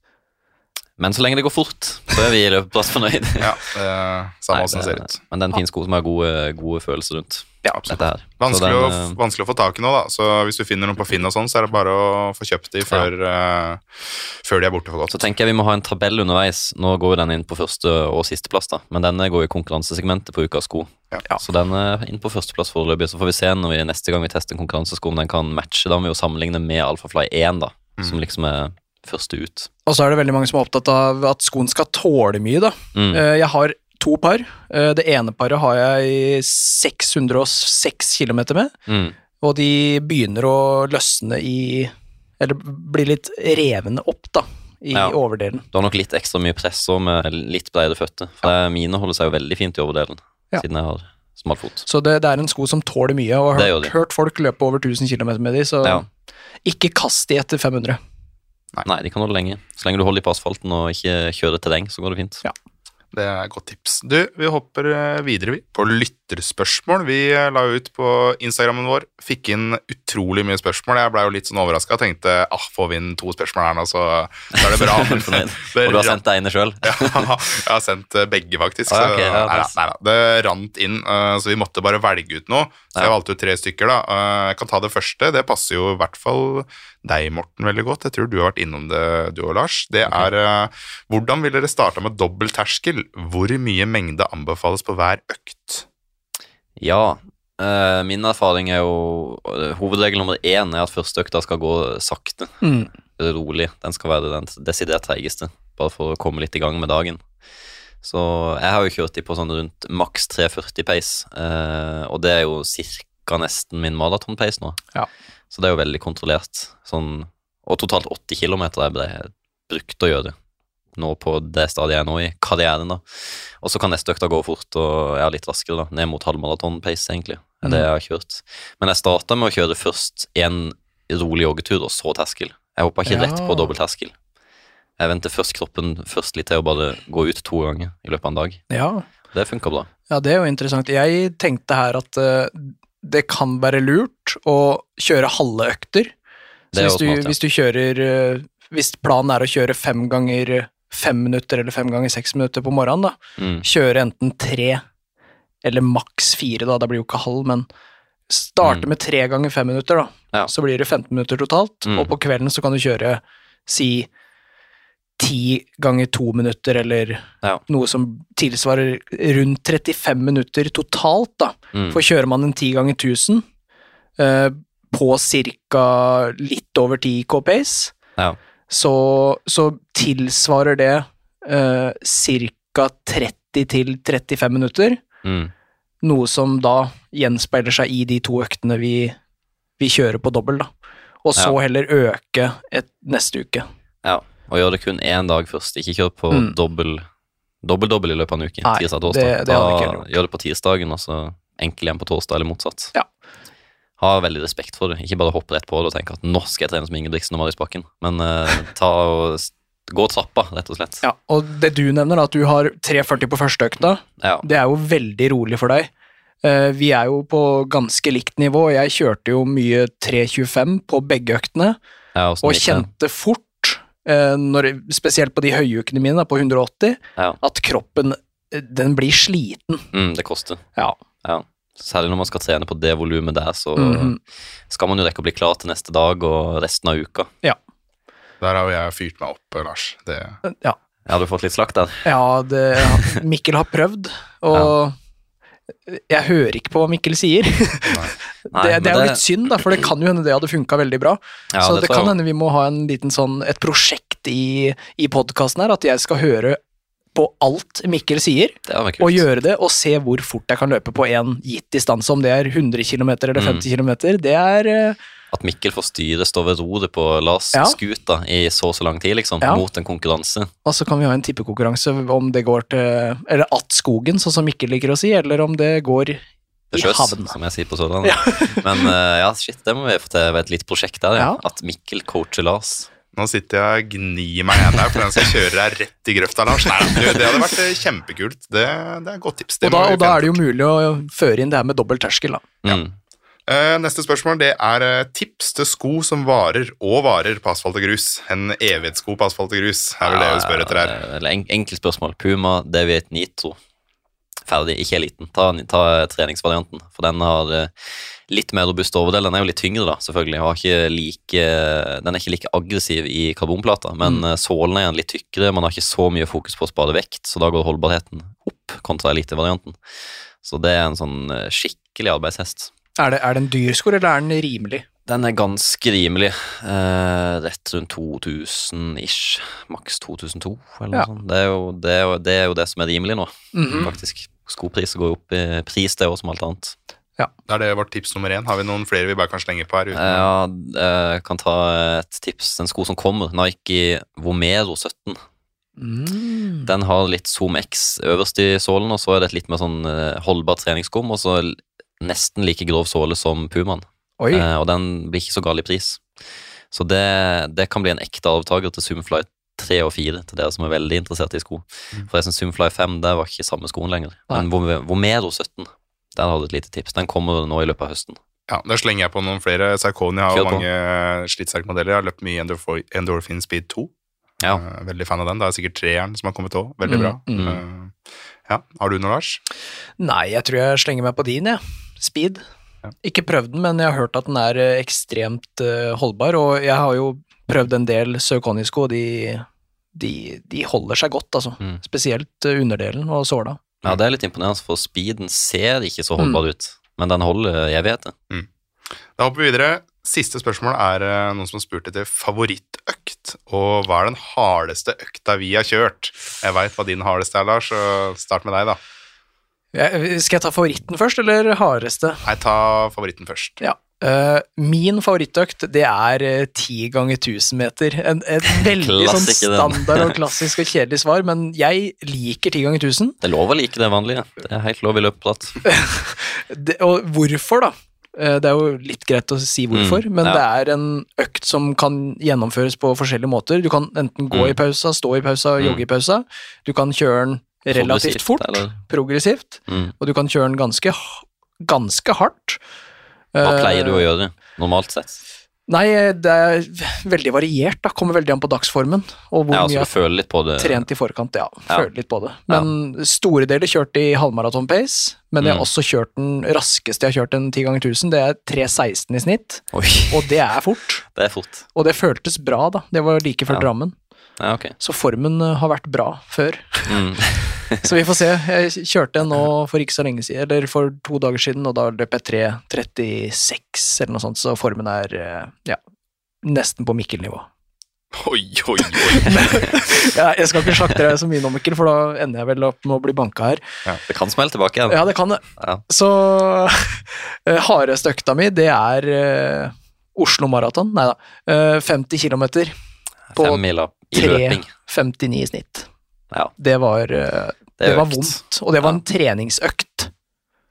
Men så lenge det går fort, så er vi i løpeplass fornøyd. Ja, det er samme Nei, det ser ut. Men det er en fin sko som har gode, gode følelser rundt Ja, dette her. Vanskelig, den, å, eh, vanskelig å få tak i nå, da. Så hvis du finner noen på Finn og sånn, så er det bare å få kjøpt de før, eh, før de er borte for godt. Så tenker jeg vi må ha en tabell underveis. Nå går den inn på første og sisteplass, da. Men denne går i konkurransesegmentet på ukas sko. Ja. Så den er inn på førsteplass foreløpig. Så får vi se når vi neste gang vi tester en konkurransesko om den kan matche. Da må vi jo sammenligne med Alphafly 1, da. Mm. Som liksom er første ut. Og så er det veldig mange som er opptatt av at skoen skal tåle mye, da. Mm. Eh, Jeg har to par. Eh, Det ene paret har jeg 606 km med, Mm. og de begynner å løsne i Eller bli litt revne opp, da, i Ja. overdelen. Du har nok litt ekstra mye press også med litt bredere føtter. For ja. mine holder seg jo veldig fint i overdelen, Ja. siden jeg har smal fot. Så det, det er en sko som tåler mye, og har hørt, hørt folk løpe over 1000 km med de, så ikke kast de etter 500. Nei, de kan holde lenge. Så lenge du holder dem på asfalten og ikke kjører terreng, så går det fint. Ja. Det er et godt tips. Du, vi hopper eh, videre vi, på lytterspørsmål. Vi eh, la ut på Instagrammen vår, fikk inn utrolig mye spørsmål. Jeg ble jo litt sånn overraska. Tenkte ah, får vi inn to spørsmål her nå, så, er det bra. Og du har sendt deg ene sjøl? ja, jeg har sendt eh, begge, faktisk. Ah, okay, ok, ja, nei, nei, nei, det rant inn, så vi måtte bare velge ut noe. Så jeg valgte ut tre stykker. da. Eh, Jeg kan ta det første. Det passer jo i hvert fall deg, Morten, veldig godt. Jeg tror du har vært innom det, du og Lars. Det er okay. hvordan ville dere starta med dobbel terskel? Hvor mye mengde anbefales på hver økt? Ja. eh, min erfaring er jo eh, Hovedregel nummer én er at første økta skal gå sakte. Mm. Rolig. Den skal være den desidert treigeste, bare for å komme litt i gang med dagen. Så jeg har jo kjørt de på sånn rundt maks 340 pace, eh, og det er jo ca. nesten min maraton-pace nå. Ja. Så det er jo veldig kontrollert. Sånn, og totalt 80 km er brukt å gjøre nå på det stadiet jeg er nå i karrieren. da. Og så kan neste økta gå fort, og jeg er litt raskere, da. Ned mot halvmaraton-pace, egentlig. er det jeg har kjørt. Men jeg starta med å kjøre først en rolig joggetur, og så terskel. Jeg hoppa ikke Ja. rett på dobbel terskel. Jeg venter først kroppen først litt til å bare gå ut to ganger i løpet av en dag. Ja. Det funka bra. ja, det er jo interessant. Jeg tenkte her at uh, det kan være lurt å kjøre halve økter. Så hvis, du, smart, ja. hvis du kjører uh, Hvis planen er å kjøre fem ganger fem minutter eller fem ganger seks minutter på morgenen, da, Mm. kjøre enten tre eller maks fire, da, det blir jo ikke halv, men starte Mm. med tre ganger fem minutter, da. Ja. Så blir det 15 minutter totalt, Mm. og på kvelden så kan du kjøre si ti ganger to minutter, eller Ja. noe som tilsvarer rundt 35 minutter totalt, da. Mm. For kjører man en ti ganger 1000 eh, på ca. litt over 10 k-pace, Ja. så, så tilsvarer det eh, ca. 30 til 35 minutter. Mm. Noe som da gjenspeiler seg i de to øktene vi, vi kjører på dobbel, da. Og så Ja. heller øke et, neste uke. ja. Og gjør det kun én dag først. Ikke kjør på Mm. dobbel dobbel-dobbel i løpet av en uke. Nei, tirsdag, torsdag. det det Da gjør det på tirsdagen, og så enkel igjen på torsdag, eller motsatt. Ja. Ha veldig respekt for det. Ikke bare hoppe rett på det og tenke at nå skal jeg trene som Ingebrigtsen og Marius Bakken, men uh, ta og gå trappa, rett og slett. Ja, og det du nevner, at du har 3,40 på første økta, Ja. det er jo veldig rolig for deg. Uh, vi er jo på ganske likt nivå, jeg kjørte jo mye 3,25 på begge øktene, Ja, og kjente fort, når, spesielt på de høyukene mine, på 180, Ja. at kroppen eh, den blir sliten. Mm, det koster. Ja. Særlig når man skal trene på det volumet der, så mm. skal man jo rekke å bli klar til neste dag og resten av uka. Ja. Der har jo jeg fyrt meg opp, Lars. Det... Ja. Har du fått litt slakt der? Ja, det, Mikkel har prøvd, og ja. Jeg hører ikke på hva Mikkel sier. Nei. Nei, det, det, er jo litt synd, da, for det kan jo hende det hadde funka veldig bra. Ja, så det, det kan hende vi må ha en liten sånn, et prosjekt i, i podkasten her, at jeg skal høre på alt Mikkel sier, og gjøre det, og se hvor fort jeg kan løpe på en gitt distanse, om det er 100 km eller 50 mm. km. Det er uh, At Mikkel får styre, stå ved roret på Lars ja. skuta i så og så lang tid, liksom, ja. mot en konkurranse. Og så kan vi ha en tippekonkurranse om det går til Eller at skogen, sånn som Mikkel liker å si, eller om det går i sjøs, som jeg sier på Sørlandet. Ja. Men uh, ja, shit, det må vi få til ved et litt prosjekt der, ja. At Mikkel coacher Lars. Nå sitter jeg og gnir meg igjen her, for den skal kjøre deg rett i grøfta, Lars. Nei, det hadde vært eh, kjempekult. Det, det er et godt tips. og da, og da er det jo mulig å føre inn det her med dobbel terskel, da. Mm. Uh, neste spørsmål det er uh, tips til sko som varer og varer på asfalt og grus. En evighetssko på asfalt og grus er vel det du spør etter her. En, Enkelt spørsmål. Puma David Nitro. Ferdig, ikke eliten. Ta, ta treningsvarianten, for den har litt mer robust overdel. Den er jo litt tyngre, da, selvfølgelig. Ikke like, den er ikke like aggressiv i karbonplata, men mm. sålene er litt tykkere. Man har ikke så mye fokus på å spare vekt, så da går holdbarheten opp kontra elitevarianten. Så det er en sånn eh, skikkelig arbeidshest. Er det, er det en dyr skor, eller er den rimelig? Den er ganske rimelig. Eh, rett rundt 2000 ish. Maks 2002, eller ja. noe sånt. Det er, jo, det, er jo, det er, jo, det som er rimelig nå, mm -hmm. faktisk. Skopriser går opp i pris, det òg, som alt annet. Ja. Da er det vårt tips nummer én. Har vi noen flere vi bare kan slenge på her? Uten... Ja, jeg kan ta et tips. En sko som kommer. Nike Vomero 17. Mm. Den har litt Zoom X øverst i sålen, og så er det et litt mer sånn eh, holdbart treningsskum, og så nesten like grov såle som Pumaen. Eh, og den blir ikke så gal i pris. Så det, det kan bli en ekte arvtaker til Zoomfly 3 og 4, til dere som er veldig interessert i sko. Mm. synes Zoomfly 5 det var ikke samme skoen lenger. Men Vomero 17 der har du et lite tips. Den kommer nå i løpet av høsten. Ja, Da slenger jeg på noen flere. Sarkoni har jo mange slitsterke modeller. Jeg har løpt mye Endorphin Speed 2. Ja. Uh, veldig fan av den. Det er sikkert treeren som har kommet òg. Veldig mm, bra. Mm. mm. ja, Har du noe, Lars? Nei, jeg tror jeg slenger meg på din, jeg. Ja. Speed. Ja. Ikke prøvd den, men jeg har hørt at den er eh, ekstremt uh, holdbar. Og jeg har jo prøvd en del Saucony-sko, og de, de, de, holder seg godt, altså. Mm. Spesielt underdelen og såla. Ja, det er litt imponerende, for speeden ser ikke så holdbar mm. ut, men den holder jeg vet det. Mm. Da hopper vi videre. Siste spørsmål er noen som har spurt etter favorittøkt. Og hva er den hardeste økta vi har kjørt? Jeg veit hva din hardeste er, Lars, så start med deg, da. Skal jeg ta favoritten først, eller hardeste? Nei, ta favoritten først. Ja. Uh, min favorittøkt, det er uh, ti ganger 1000 meter. En, et veldig sånn standard og klassisk og kjedelig svar, men jeg liker ti ganger 1000. Det er lov å like det vanlige. Det er helt lov i løpeprat. og hvorfor, da? Uh, det er jo litt greit å si hvorfor, mm, men ja. det er en økt som kan gjennomføres på forskjellige måter. Du kan enten gå mm. i pausa, stå i pausa, mm. jogge i pausa. Du kan kjøre den relativt fort, eller? progressivt, mm. og du kan kjøre den ganske, ganske hardt. Hva pleier du å gjøre normalt sett? Nei, det er veldig variert. da, Kommer veldig an på dagsformen. Og hvor ja, altså, mye jeg har litt på det. trent i forkant. Ja, ja. føler litt på det. Men ja. store deler kjørt i halvmaraton-pace. Men jeg har mm. også kjørt den raskeste jeg har kjørt en 10 ganger 1000. Det er 3.16 i snitt. Oi. Og det er fort. det er fort. Og det føltes bra, da. Det var like før Drammen. Ja, okay. Så formen eh, har vært bra før. Mm. så vi får se. Jeg kjørte en nå for ikke så lenge siden, eller for to dager siden, og da løp jeg 3.36 eller noe sånt, så formen er eh, ja, nesten på Mikkel-nivå. Oi, oi, oi. ja, jeg skal ikke slakte deg så mye nå, Mikkel, for da ender jeg vel opp med å bli banka her. Ja, det kan smelle tilbake igjen. Ja, det kan det. Så uh, hardeste økta mi, det er Oslo Maraton. Nei da. Uh, 50 km på 3,59 i snitt. Ja. Det var, eh, det, det var vondt, og det var en treningsøkt.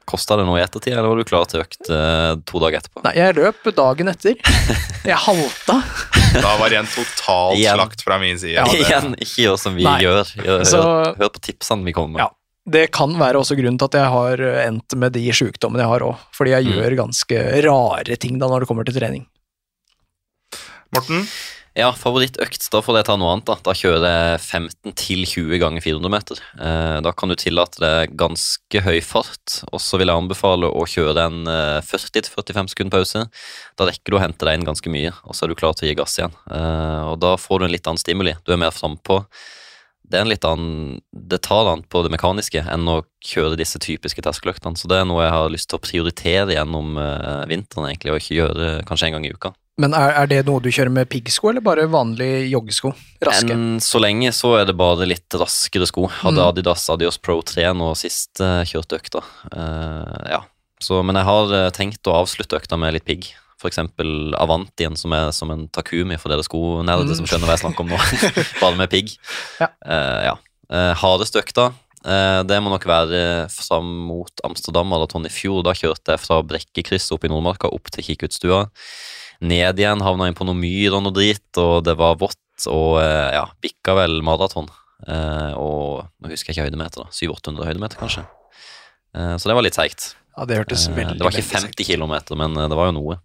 Kosta det noe i ettertid, eller var du klar til økt eh, to dager etterpå? Nei, jeg løp dagen etter. Jeg halta. da var det en total slakt fra min side. Ja, Igjen, ikke gjør som vi Nei. gjør. Hør, Så, hør, på tipsene vi kommer med. Ja. Det kan være også grunnen til at jeg har endt med de sjukdommene jeg har òg. Fordi jeg mm. gjør ganske rare ting da når det kommer til trening. Morten? Ja, favorittøkt. Da får jeg ta noe annet. Da Da kjører jeg 15 til 20 ganger 400 meter. Eh, da kan du tillate deg ganske høy fart. Og så vil jeg anbefale å kjøre en eh, 40-45 sekund pause. Da rekker du å hente deg inn ganske mye, og så er du klar til å gi gass igjen. Eh, og da får du en litt annen stimuli. Du er mer frampå. Det er en litt annen Det tar annet på det mekaniske enn å kjøre disse typiske terskeløktene. Så det er noe jeg har lyst til å prioritere gjennom eh, vinteren, egentlig, og ikke gjøre kanskje en gang i uka. Men er, er, det noe du kjører med piggsko, eller bare vanlig joggesko? Raske? Enn så lenge så er det bare litt raskere sko. Hadde Mm. Adidas Adios Pro 3 nå sist uh, kjørt økta. Uh, ja. så, men jeg har uh, tenkt å avslutte økta med litt pigg. Eksempel Avantien, som er som en Takumi for dere skonerder Mm. som skjønner hva jeg snakker om nå. bare med pigg. Ja. Uh, ja. Eh, hardeste økta, eh, det må nok være fram mot Amsterdam Maraton i fjor. Da kjørte jeg fra Brekkekrysset opp i Nordmarka opp til Kikkutstua ned igjen, havna inn på noe myr og noe drit, og det var vått, og eh, ja, bikka vel maraton. Eh, og nå husker jeg ikke høydemeter, da. 700-800 høydemeter, kanskje. Eh, så det var litt seigt. Ja, det hørtes veldig det var ikke 50 km, men det var jo noe.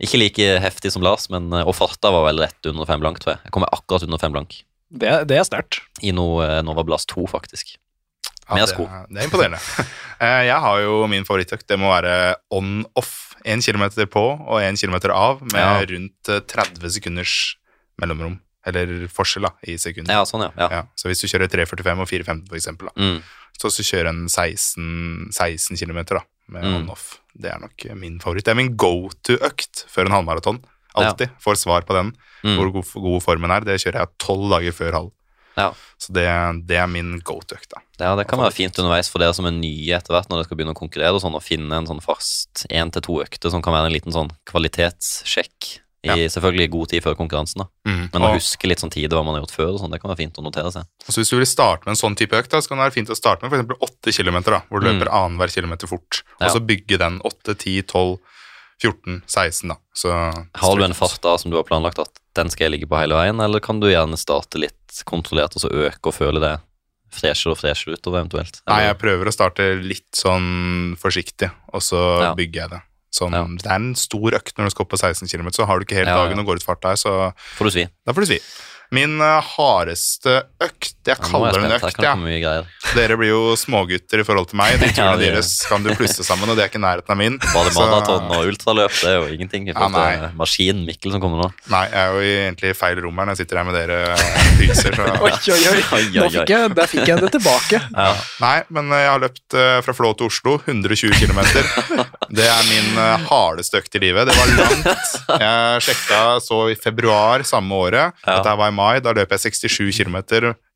Ikke like heftig som Lars, men, og farta var vel rett under fem blank, tror jeg. Jeg kom akkurat under fem blank. Det, det er sterkt. I eh, Nova Blast 2, faktisk. Med det, sko. Det er imponerende. Jeg har jo min favorittøkt. Det må være on-off. Én kilometer på og én kilometer av, med Ja. rundt eh, 30 sekunders mellomrom. Eller forskjell, da, i sekunder. Ja, sånn, ja. ja. Så hvis du kjører 3.45 og 4.15 for eksempel, da, Mm. så så kjører en 16, 16 km da, med Mm. on-off. Det er nok min favoritt. Det er min go to-økt før en halvmaraton. Alltid. Får svar på den, Mm. hvor god, god formen er. Det kjører jeg tolv dager før halv. Ja. Så det, det er min go to-økt. Ja, det kan være fint underveis for dere som er nye etter hvert når dere skal begynne å konkurrere, og sånn, å finne en sånn fast én til to økter som kan være en liten sånn kvalitetssjekk i selvfølgelig god tid før konkurransen. da. Mm. Men å og, huske litt sånn tid hva man har gjort før, og sånn, det kan være fint å notere seg. Altså hvis du vil starte med en sånn type økt, da, så kan det være fint å starte med f.eks. åtte kilometer, da, hvor du Mm. løper annenhver kilometer fort. Ja. Og så bygge den 8, 10, 12, 14, 16, da. Så Har du en fart da som du har planlagt at den skal jeg ligge på hele veien, eller kan du gjerne starte litt kontrollert og så øke og føle det freshere og freshere utover eventuelt? Nei, jeg prøver å starte litt sånn forsiktig, og så Ja. bygger jeg det. Sånn, Ja. Det er en stor økt når du skal opp på 16 km, så har du ikke hele Ja, ja. dagen og går ut fart der, så Får du svi? da får du svi. Min eh, hardeste økt, jeg Ja, er kaller det en økt, ja. Dere blir jo smågutter i forhold til meg. De Ja, turene det- deres kan du plusse sammen, og det er ikke i nærheten av min. Bare maraton og ultraløp, det er jo ingenting i forhold Ja, til maskinen Mikkel som kommer nå. Nei, jeg er jo egentlig i feil rom her når jeg sitter her med dere fyser, så Oi, oi, oi. Nå fikk jeg, der fikk jeg det tilbake. Ja. Nei, men eh, jeg har løpt eh, fra Flå til Oslo, 120 km. Det er min eh, hardeste økt i livet. Det var langt. Jeg sjekka så i februar samme året. Ja. Dette var i mai. Da løp jeg 67 km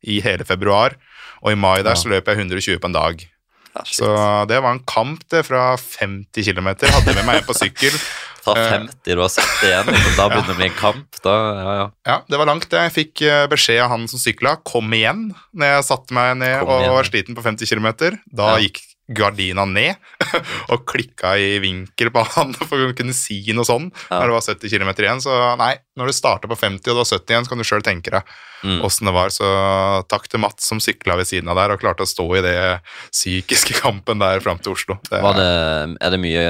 i hele februar. Og i mai der så løp jeg 120 på en dag. Ja. Så det var en kamp, det, fra 50 km. Hadde med meg en på sykkel. Fra eh, 50, du har sett det igjen, og da begynner det å bli en kamp. Da, ja, ja. Ja, det var langt. Jeg fikk eh, beskjed av han som sykla, kom igjen, når jeg satte meg ned Kom og igjen. var sliten på 50 km. Da Ja. gikk gardina ned og klikka i vinkel på han for å kunne si noe sånn Ja. når det var 70 km igjen. Så nei, når du starter på 50 og du har 70 igjen, så kan du sjøl tenke deg Mm. det var. Så takk til Mats som sykla ved siden av der og klarte å stå i det psykiske kampen der fram til Oslo. Det, det, er det mye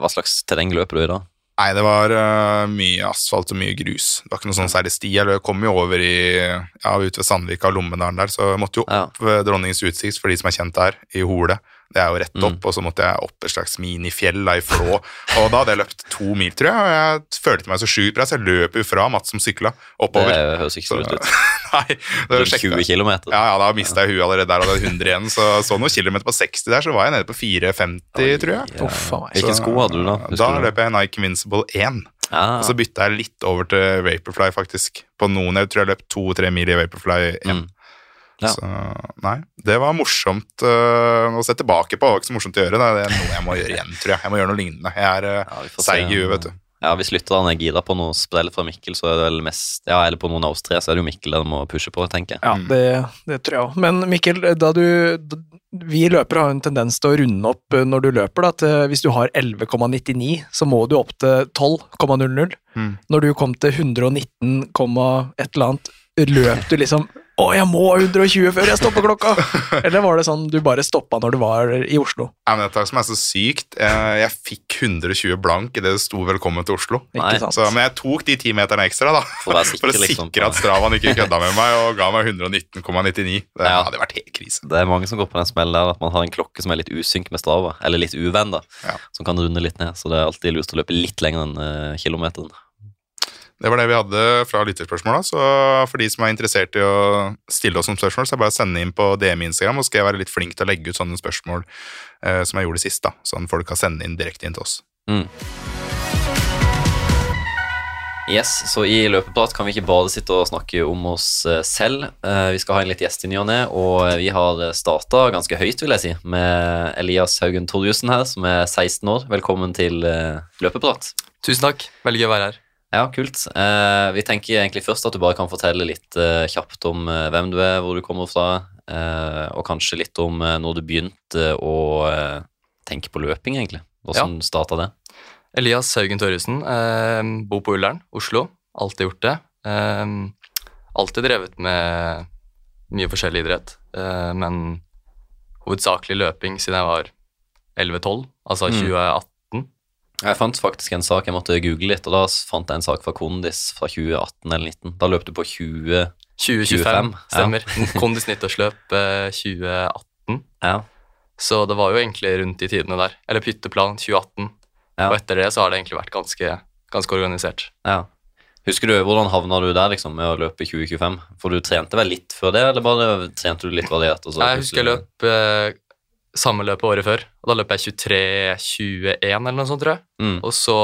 Hva slags terreng løper du i da? Nei, det var uh, mye asfalt og mye grus. Det var ikke noe sånn særlig sti. Jeg kom jo over i, ja, ute ved Sandvika og Lommedalen der, så jeg måtte jo Ja. opp ved Dronningens utsikt, for de som er kjent der, i Hole. Det er jo rett Mm. opp, og så måtte jeg opp et slags minifjell da, i Flå. Og da hadde jeg løpt to mil, tror jeg, og jeg følte meg så sjukt bra, så jeg løp jo fra Mats som sykla, Det høres ikke Så- lurt ut. Nei, det sjekket 20 jeg. km. Ja, ja, da mista jeg huet allerede der, og det er 100 igjen, så så noen kilometer på 60 der, så var jeg nede på 4,50, tror jeg. Ja. a Hvilken sko hadde du da? Husker Da løp jeg Nike Invincible 1. Ja, Og så bytta jeg litt over til Vaporfly, faktisk. På noen, jeg tror jeg løp to-tre mil i Vaporfly 1. Mm. Ja. Så nei, det var morsomt uh, å se tilbake på. Det var ikke så morsomt å gjøre. Det er noe jeg må gjøre igjen, tror jeg. Jeg må gjøre noe lignende. Jeg er uh, Ja, seig i huet, vet du. Ja, Hvis lytterne er gira på noe sprell fra Mikkel, så er det vel mest Ja, eller på noen av oss tre, så er det jo Mikkel de må pushe på, tenker jeg. Ja, det, det tror jeg òg. Men Mikkel, da du da, Vi løpere har en tendens til å runde opp eh, når du løper. Da, eh, hvis du har 11,99, så må du opp til 12,00. Mm. Når du kom til 119, komma et eller annet, løp du liksom 'Å, jeg må 120 før jeg stopper klokka'? Eller var det sånn du bare stoppa når du var i Oslo? Ja, men Dette som er så sykt. Jeg, jeg fikk 120 blank idet det sto 'Velkommen til Oslo'. Så, men jeg tok de ti meterne ekstra da, For sikker, for å sikre liksom. at Stravaen ikke kødda med meg og ga meg 119,99. Det Ja. hadde vært helt krise. Det er mange som går på den smellen der at man har en klokke som er litt usynk med Strava, eller litt uvenn, da, Ja. som kan runde litt ned. Så det er alltid lurt å løpe litt lenger enn uh, kilometeren. Det var det vi hadde fra lytterspørsmåla. Så for de som er interessert i å stille oss noen spørsmål, så er det bare å sende inn på DM Instagram, og så skal jeg være litt flink til å legge ut sånne spørsmål eh, som jeg gjorde sist, da. Sånn folk kan sende inn direkte inn til oss. Yes, så i løpeprat kan vi ikke bare sitte og snakke om oss eh, selv. Eh, Vi skal ha en litt gjest i ny og ne, og vi har starta ganske høyt, vil jeg si, med Elias Haugen Torjussen her, som er 16 år. Velkommen til eh, løpeprat. Tusen takk. Veldig gøy å være her. Ja, kult. Uh, vi tenker egentlig først at du bare kan fortelle litt uh, kjapt om uh, hvem du er, hvor du kommer fra, og kanskje litt om når du begynte å tenke på løping, egentlig. Hvordan startet starta det? Elias Haugen Torjussen. Bor på Ullern, Oslo. Alltid gjort det. Alltid drevet med mye forskjellig idrett, men hovedsakelig løping siden jeg var 11-12, altså Mm. 2018. Jeg fant faktisk en sak jeg måtte google litt, og da fant jeg en sak fra Kondis fra 2018 eller 2019. Da løp du på 20 2025, 25, ja. stemmer. Kondis nyttårsløp eh, 2018. Ja. Så det var jo egentlig rundt de tidene der. Eller Pytteplan 2018. Ja. Og etter det så har det egentlig vært ganske, ganske organisert. ja. Husker du hvordan havna du der liksom med å løpe 2025? For du trente vel litt før det, eller bare trente du litt variert? Jeg husker jeg løp eh, samme løpet året før, og da løp jeg 23-21 eller noe sånt, tror jeg. Mm. Og så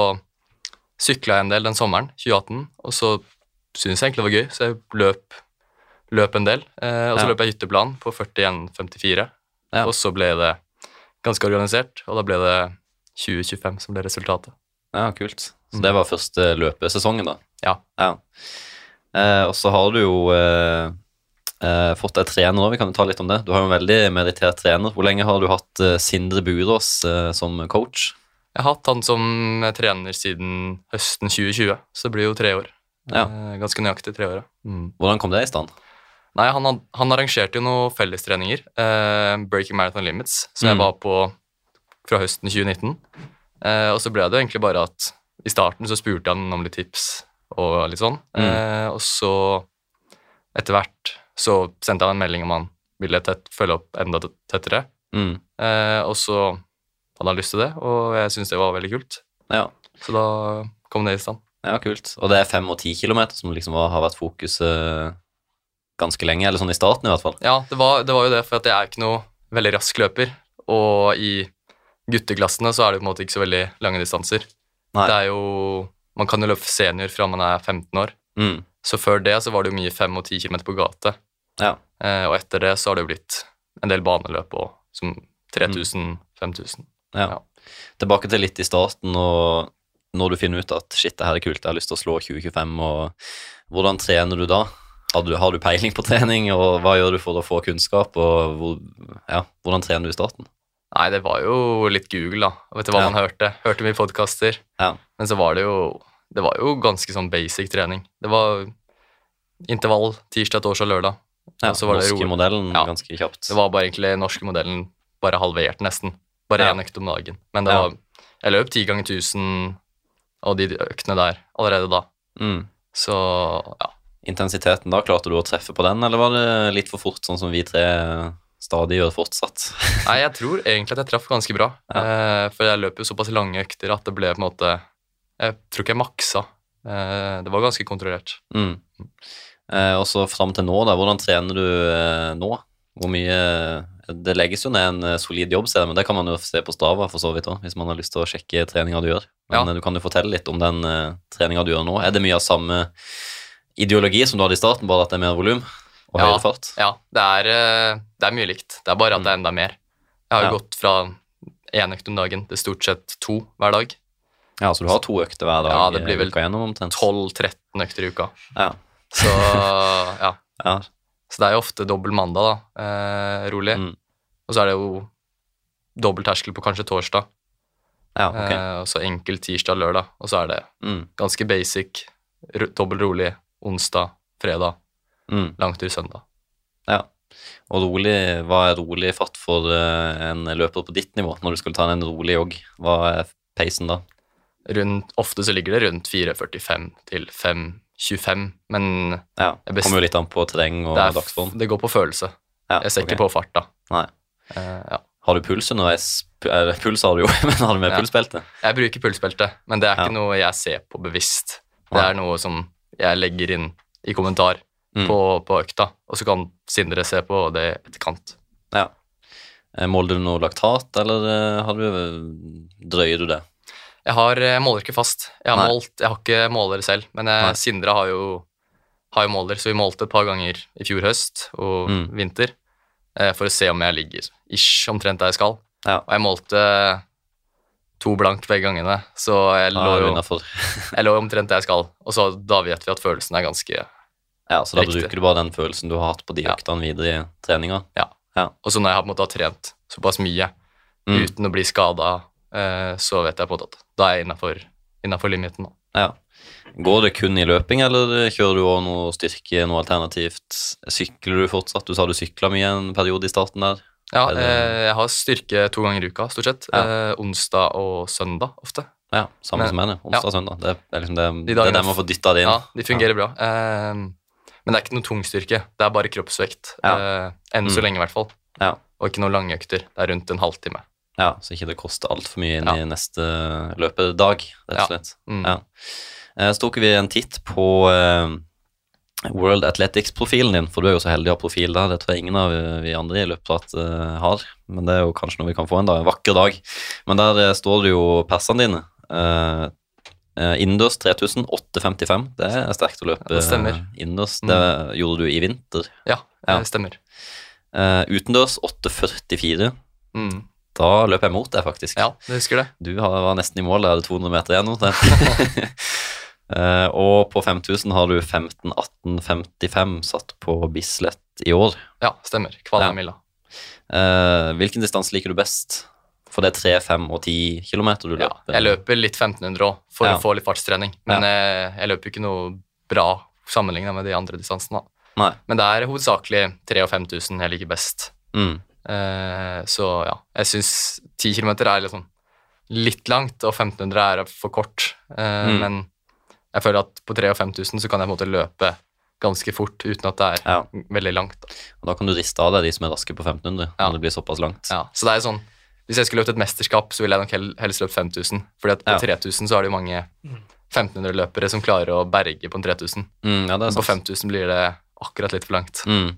sykla jeg en del den sommeren, 2018, og så syntes jeg egentlig det var gøy, så jeg løp, løp en del. Eh, og så Ja. løp jeg hytteplan på 41-54, Ja. og så ble det ganske organisert, og da ble det 2025 som ble resultatet. Ja, kult. Så det var første løpesesongen, da? Ja. ja. Eh, og så har du jo eh, eh, fått deg trener òg, vi kan jo ta litt om det. Du har jo en veldig merittert trener. Hvor lenge har du hatt eh, Sindre Burås eh, som coach? Jeg har hatt han som trener siden høsten 2020, så det blir jo tre år. Ja. Eh, ganske nøyaktig tre år, ja. Mm. Hvordan kom det i stand? Nei, han, had- han arrangerte jo noen fellestreninger, eh, Breaking Marathon Limits, som Mm. jeg var på fra høsten 2019. Eh, og så ble det jo egentlig bare at i starten så spurte han om litt tips og litt sånn. Mm. Eh, og så etter hvert så sendte han en melding om han ville tett, følge opp enda tettere. Mm. Eh, og så hadde han lyst til det, og jeg syntes det var veldig kult. Ja. Så da kom det i stand. ja, kult. Og det er fem og ti kilometer som liksom har vært fokuset ganske lenge, eller sånn i starten i hvert fall. Ja, det var, det var jo det, for at jeg er ikke noe veldig rask løper. Og i gutteklassene så er det på en måte ikke så veldig lange distanser. Nei. Det er jo, Man kan jo løpe senior fra man er 15 år. Mm. Så før det så var det jo mye 5 og 10 km på gate. Ja. Eh, og etter det så har det jo blitt en del baneløp òg, som 3000, 5000. Ja. Ja. Tilbake til litt i starten, og når du finner ut at shit, det her er kult, jeg har lyst til å slå 2025, og hvordan trener du da? Har du, har du peiling på trening, og hva gjør du for å få kunnskap, og hvor, ja, hvordan trener du i starten? Nei, det var jo litt Google, da. Vet du hva Ja. man hørte? Hørte mye podkaster. Ja. Men så var det jo Det var jo ganske sånn basic trening. Det var intervall tirsdag, torsdag, lørdag. Ja, så var det norske modellen Ja. ganske kjapt. Det var bare egentlig norske modellen bare halvert, nesten. Bare Ja. økt om dagen. Men det Ja. var Jeg løp ti ganger 1000 og de øktene der allerede da. Mm. Så ja. Intensiteten da, klarte du å treffe på den, eller var det litt for fort, sånn som vi tre stadig gjør fortsatt? Nei, jeg tror egentlig at jeg traff ganske bra. Eh, for jeg løp jo såpass lange økter at det ble på en måte Jeg tror ikke jeg maksa. Eh, det var ganske kontrollert. Mm. Eh, og så fram til nå, da. Hvordan trener du eh, nå? Hvor mye Det legges jo ned en eh, solid jobb, ser jeg, men det kan man jo se på Strava for så vidt òg, hvis man har lyst til å sjekke treninga du gjør. Men Ja. eh, du kan jo fortelle litt om den eh, treninga du gjør nå. Er det mye av samme ideologi som du hadde i starten, bare at det er mer volum og Ja. høyere fart? Ja, det er, eh, det er mye likt. Det er bare at det er enda mer. Jeg har jo Mm. Ja. gått fra én økt om dagen til stort sett to hver dag. Ja, så du har to økter hver dag? Ja, det blir eh, vel uka gjennom omtrent? 12-13 økter i uka. Ja. Så ja. ja. Så det er jo ofte dobbel mandag, da. Eh, rolig. Mm. Og så er det jo dobbel terskel på kanskje torsdag. ja, okay. Eh, og så enkel tirsdag, lørdag. Og så er det Mm. ganske basic, dobbel rolig onsdag, fredag, Mm. langtur søndag. Ja. Og rolig, hva er rolig fatt for eh, en løper på ditt nivå, når du skulle ta en rolig jogg? Hva er peisen da? Rundt, ofte så ligger det rundt 4,45 til 5,25, men Ja, Det er kommer jo litt an på terreng og det, er, dagsform. det går på følelse. Ja, Jeg ser okay. ikke på fart, da. Nei. Uh, ja. Har du puls underveis? Puls har du jo, men har du med Ja. pulsbelte? Jeg bruker pulsbelte, men det er ikke noe jeg ser på bevisst. Det er noe som jeg legger inn i kommentar Mm. på, på økta, og så kan Sindre se på det etterkant. Ja. Eh, Måler du noe laktat, eller eh, har du, drøyer du det? Jeg, har, jeg måler ikke fast. Jeg har, Nei. målt, jeg har ikke måler selv, men jeg, Sindre har jo, har jo måler, så vi målte et par ganger i fjor høst og Mm. vinter eh, for å se om jeg ligger ish omtrent der jeg skal. Ja. Og jeg målte to blank begge gangene, så jeg lå, jo, jeg lå omtrent der jeg skal. Og så da vet vi at følelsen er ganske Ja, så da Riktig. bruker du bare den følelsen du har hatt på de Ja. videre i treninga. Og så når jeg har på en måte har trent såpass mye Mm. uten å bli skada, eh, så vet jeg på at da er jeg innafor, limiten. Ja. Går det kun i løping, eller kjører du også noe styrke, noe alternativt? Sykler du fortsatt? Du sa du sykla mye en periode i starten der. Ja, eh, jeg har styrke to ganger i uka, stort sett. Ja. Eh, onsdag og søndag ofte. Ja, samme Men- som meg, det. Onsdag og søndag. Det er liksom det, De det er der man får dytta det inn. Ja, de fungerer bra. Eh, men det er ikke noe tungstyrke. Det er bare kroppsvekt. Ja. Eh, enn så Mm. lenge, i hvert fall. Ja. Og ikke noen lange økter. Det er rundt en halvtime. Ja, så ikke det koster altfor mye inn Ja. i neste løpedag, rett og Ja. slett. Mm. Ja. Eh, Så tok vi en titt på eh, World Athletics-profilen din, for du er jo så heldig å ha profil der. Det tror jeg ingen av vi andre i løpet uh, har, men det er jo kanskje noe vi kan få en dag, en vakker dag. Men der eh, står det jo persene dine. Uh, Innendørs 3855, det er sterkt å løpe Ja, det stemmer. Mm. eh, innendørs. Det gjorde du i vinter. Ja, Ja. det stemmer. Uh, utendørs 844. Mm. Da løp jeg mot deg, faktisk. Ja, jeg husker det. Du var nesten i mål, jeg hadde 200 meter igjen. Eh, og på 5000 har du 15-18-55 satt på Bislett i år. Ja, stemmer. Ja. Uh, hvilken distanse liker du best? For det er 3, 5 og 10 km du Ja, løper. jeg løper litt 1500 òg, for Ja. å få litt fartstrening. Men eh, jeg løper ikke noe bra sammenligna med de andre distansene. Nei. Men det er hovedsakelig 3000 og 5000 jeg liker best. Mm. Eh, så ja, jeg syns 10 km er liksom litt langt, og 1500 er for kort. Eh, Mm. Men jeg føler at på 3000 og 5000 så kan jeg på en måte løpe ganske fort uten at det er Ja. veldig langt. Da. Og da kan du riste av deg de som er raske på 1500, Ja. når det blir såpass langt. Ja, så det er sånn Hvis jeg skulle løpt et mesterskap, så ville jeg nok helst løpt 5000. Fordi at på Ja. 3000 så er det jo mange 1500-løpere som klarer å berge på en 3000. Mm, ja, på 5000 blir det akkurat litt for langt. Mm.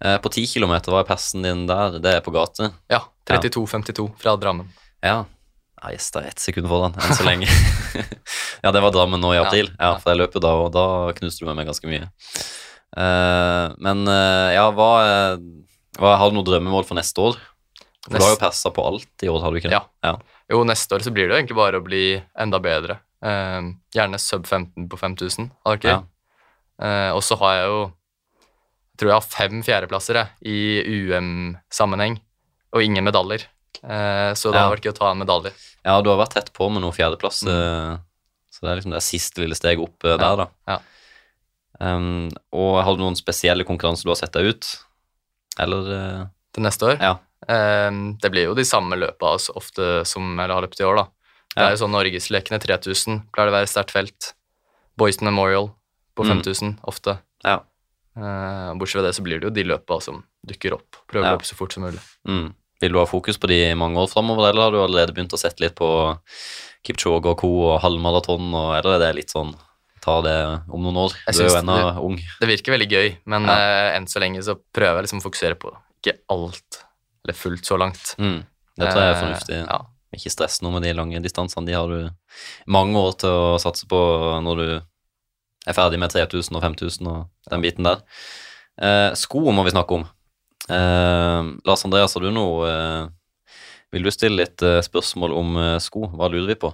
Eh, på 10 km, hva er persen din der? Det er på gate? Ja, 32-52 fra Drammen. Ja. Jeg er ett sekund foran, enn så lenge. ja, det var Drammen nå i april. Ja, ja. for jeg løp jo da, og da knuste du med meg ganske mye. Eh, men eh, ja, hva, hva Har du noe drømmemål for neste år? For du har jo persa på alt i år, har du ikke det? Ja. ja. Jo, neste år så blir det jo egentlig bare å bli enda bedre. Gjerne sub 15 på 5000. Hadde vært. Ja. Og så har jeg jo tror jeg har fem fjerdeplasser i UM-sammenheng, og ingen medaljer. Eh, så det Ja. hadde vært gøy å ta en medalje. Ja, du har vært tett på med noen fjerdeplass, mm. så det er liksom det siste lille steget opp ja. der, da. Mm. ja. Um, og har du noen spesielle konkurranser du har sett deg ut? Eller eh, til neste år. Ja. Um, det blir jo de samme løpa altså, ofte som jeg har løpt i år, da. Det er jo sånn Norgeslekene 3000 pleier det å være sterkt felt. Boyston Memorial på Mm. 5000 ofte. Ja. Eh, bortsett fra det så blir det jo de løpa som dukker opp. Prøver Ja. å løpe så fort som mulig. Mm. Vil du ha fokus på de i mange år framover, eller har du allerede begynt å sette litt på Kipchoge og co. og halvmaraton, og- eller er det litt sånn ta det om noen år? Jeg Du er jo ennå ung. Det virker veldig gøy, men Ja. uh, enn så lenge så prøver jeg liksom å fokusere på ikke alt, eller fullt så langt. Mm. Det tror jeg er fornuftig. fornuftig. Ja. Ikke stress noe med de lange distansene. De har du mange år til å satse på når du er ferdig med 3000 og 5000 og den biten der. Eh, sko må vi snakke om. Eh, Lars Andreas, har du noe eh, Vil du stille litt eh, spørsmål om eh, sko? Hva lurer vi på?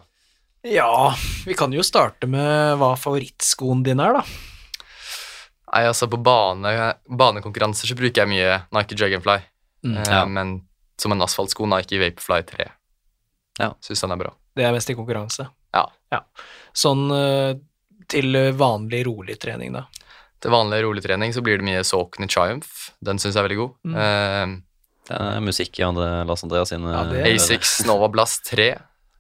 Ja, vi kan jo starte med hva favorittskoen din er, da. Nei, altså på bane, banekonkurranser så bruker jeg mye Nike Dragonfly. Mm. Eh, Ja. Men som en asfaltsko Nike Vaporfly 3. Ja. Syns den er bra. Det er mest i konkurranse. Ja. Sånn eh, til vanlig, rolig trening, da. til vanlig rolig trening så blir det mye Saucony Triumph. Den syns jeg er veldig god. Mm. Uh, Det er musikk i andre Lars Andreas sine Ja, det Asics Nova Blast 3.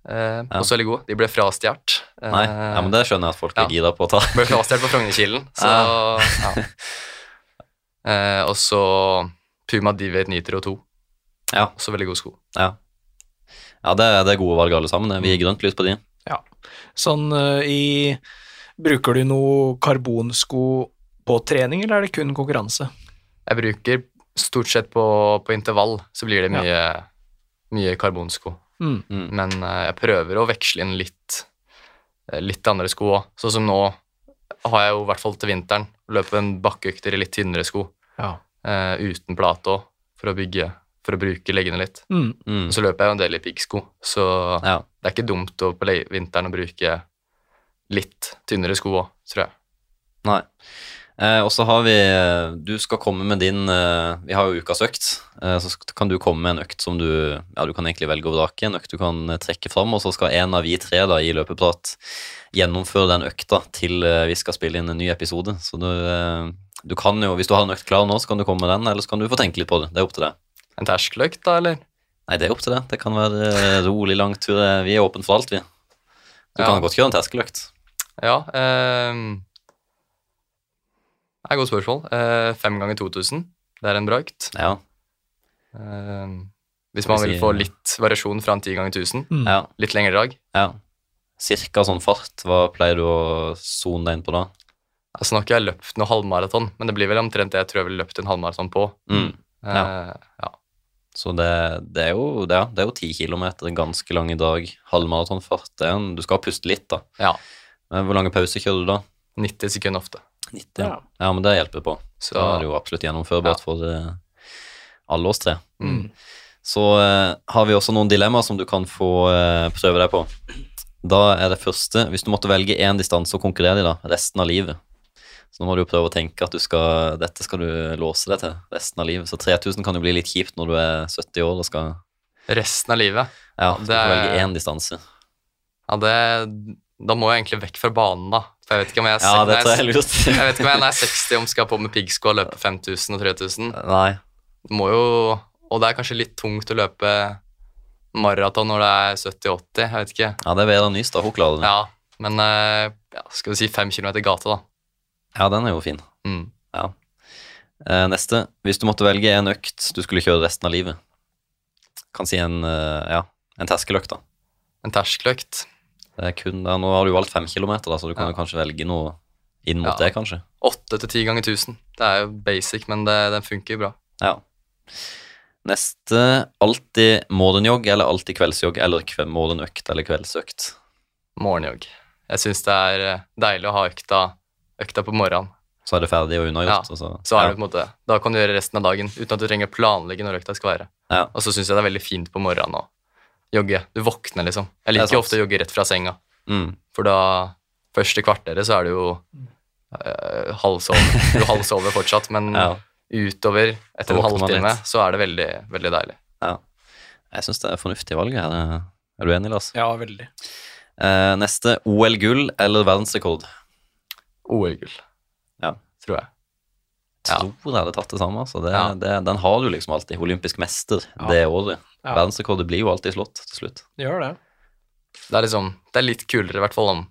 Eh, Også veldig god. De ble frastjålet. Uh, Nei, ja, men det skjønner jeg at folk Ja. er gira på å ta. ble frastjålet på Frognerkilen, så ja. uh, og så Puma Divet Nitro 2. Ja. Også veldig gode sko. Ja, ja det, det er gode valg alle sammen. Vi gir grønt lys på de. Ja. Sånn uh, i Bruker du noe karbonsko på trening, eller er det kun konkurranse? Jeg bruker stort sett på, på intervall, så blir det mye, mye karbonsko. Mm. Mm. Men eh, jeg prøver å veksle inn litt, eh, litt andre sko òg. Sånn som nå har jeg jo i hvert fall til vinteren løpet en bakkeøkter i litt tynnere sko. Ja. Uh, uten plate òg, for å bygge For å bruke leggene litt. Mm. Mm. Så løper jeg jo en del i piggsko, så Ja. det er ikke dumt å, på vinteren å bruke litt tynnere sko òg, tror jeg. Nei. Eh, og så har vi Du skal komme med din eh, Vi har jo ukas økt. Eh, så kan du komme med en økt som du Ja, du kan egentlig velge å vrake. En økt du kan eh, trekke fram, og så skal en av vi tre da i løpeprat gjennomføre den økta til eh, vi skal spille inn en ny episode. Så du, eh, du kan jo Hvis du har en økt klar nå, så kan du komme med den, eller så kan du få tenke litt på det. Det er opp til deg. En terskeløkt, da, eller? Nei, det er opp til deg. Det kan være rolig lang tur. Eh, Vi er åpne for alt, vi. Du Ja. kan godt kjøre en terskeløkt. Ja Eh, Det er et godt spørsmål. Eh, fem ganger 2000. Det er en bra økt. Ja. Eh, hvis man vil si- få litt variasjon fra en ti ganger 1000, Mm. ja. litt lengre drag ja. Cirka sånn fart. Hva pleier du å zone deg inn på da? Altså, nå har ikke jeg løpt noe halvmaraton, men det blir vel omtrent det jeg tror jeg ville løpt en halvmaraton på. Mm. Eh, ja. Så det, det er jo det er, det er jo ti kilometer, ganske lang i dag. Halvmaratonfart. Du skal puste litt, da. ja. Men hvor lange pauser kjører du da? 90 sekunder ofte. 90? Ja. Ja, men det hjelper på. Så Da er det jo absolutt gjennomførbart Ja. for eh, alle oss tre. mm. Så uh, har vi også noen dilemmaer som du kan få uh, prøve deg på. Da er det første Hvis du måtte velge én distanse å konkurrere i da, resten av livet Så nå må du jo prøve å tenke at du skal, dette skal du låse deg til resten av livet. Så 3000 kan jo bli litt kjipt når du er 70 år og skal Resten av livet. Ja, du Det får er- velge én distanse. Ja, det, da må jeg egentlig vekk fra banen, da. For jeg vet ikke om jeg, Ja, det tror jeg jeg, er lurt. jeg vet ikke om jeg når jeg er 60 om skal på med piggsko og løpe 5000 og 3000. Nei. Du må jo Og det er kanskje litt tungt å løpe maraton når det er 70-80, jeg vet ikke. Ja, det er bedre Nystad. Hun klarer det. Ja, men eh, ja, skal vi si fem kilometer gate, da. Ja, den er jo fin. Mm. Ja. neste. Hvis du måtte velge en økt du skulle kjøre resten av livet Kan si en, eh, ja, en terskeløkt, da. En terskeløkt. Det er kun, ja, nå har du valgt fem kilometer, da, så du kan jo kanskje velge noe inn mot det, kanskje. Åtte til ti ganger 1000. Det er jo basic, men det, den funker bra. Ja. Neste. Alltid morgenjogg eller alltid kveldsjogg, eller kve- morgenøkt eller kveldsøkt. Morgenjogg. Jeg syns det er eh, deilig å ha økta, økta på morgenen. Så er det ferdig og unnagjort. Ja, så, Så er det på en måte, Da kan du gjøre resten av dagen uten at du trenger å planlegge når økta skal være. Ja. Og så syns jeg det er veldig fint på morgenen å jogge. Du våkner, liksom. Jeg er liker ofte å jogge rett fra senga, Mm. for da Første kvarteret så er det jo øh, halvsove. Du halvsover fortsatt, men Ja. utover, etter en halvtime, så er det veldig, veldig deilig. Jeg syns det er fornuftig valg her. Er du enig, Lars? Ja, veldig. Eh, neste. OL-gull eller verdensrekord? OL-gull, Ja. tror jeg. Jeg Tror jeg hadde tatt det samme. Altså. Det, Ja. det, den har du liksom alltid. Olympisk mester Ja. det året. Ja. Verdensrekordet blir jo alltid slått til slutt. Det Gjør det. Det er liksom, det er litt kulere, i hvert fall om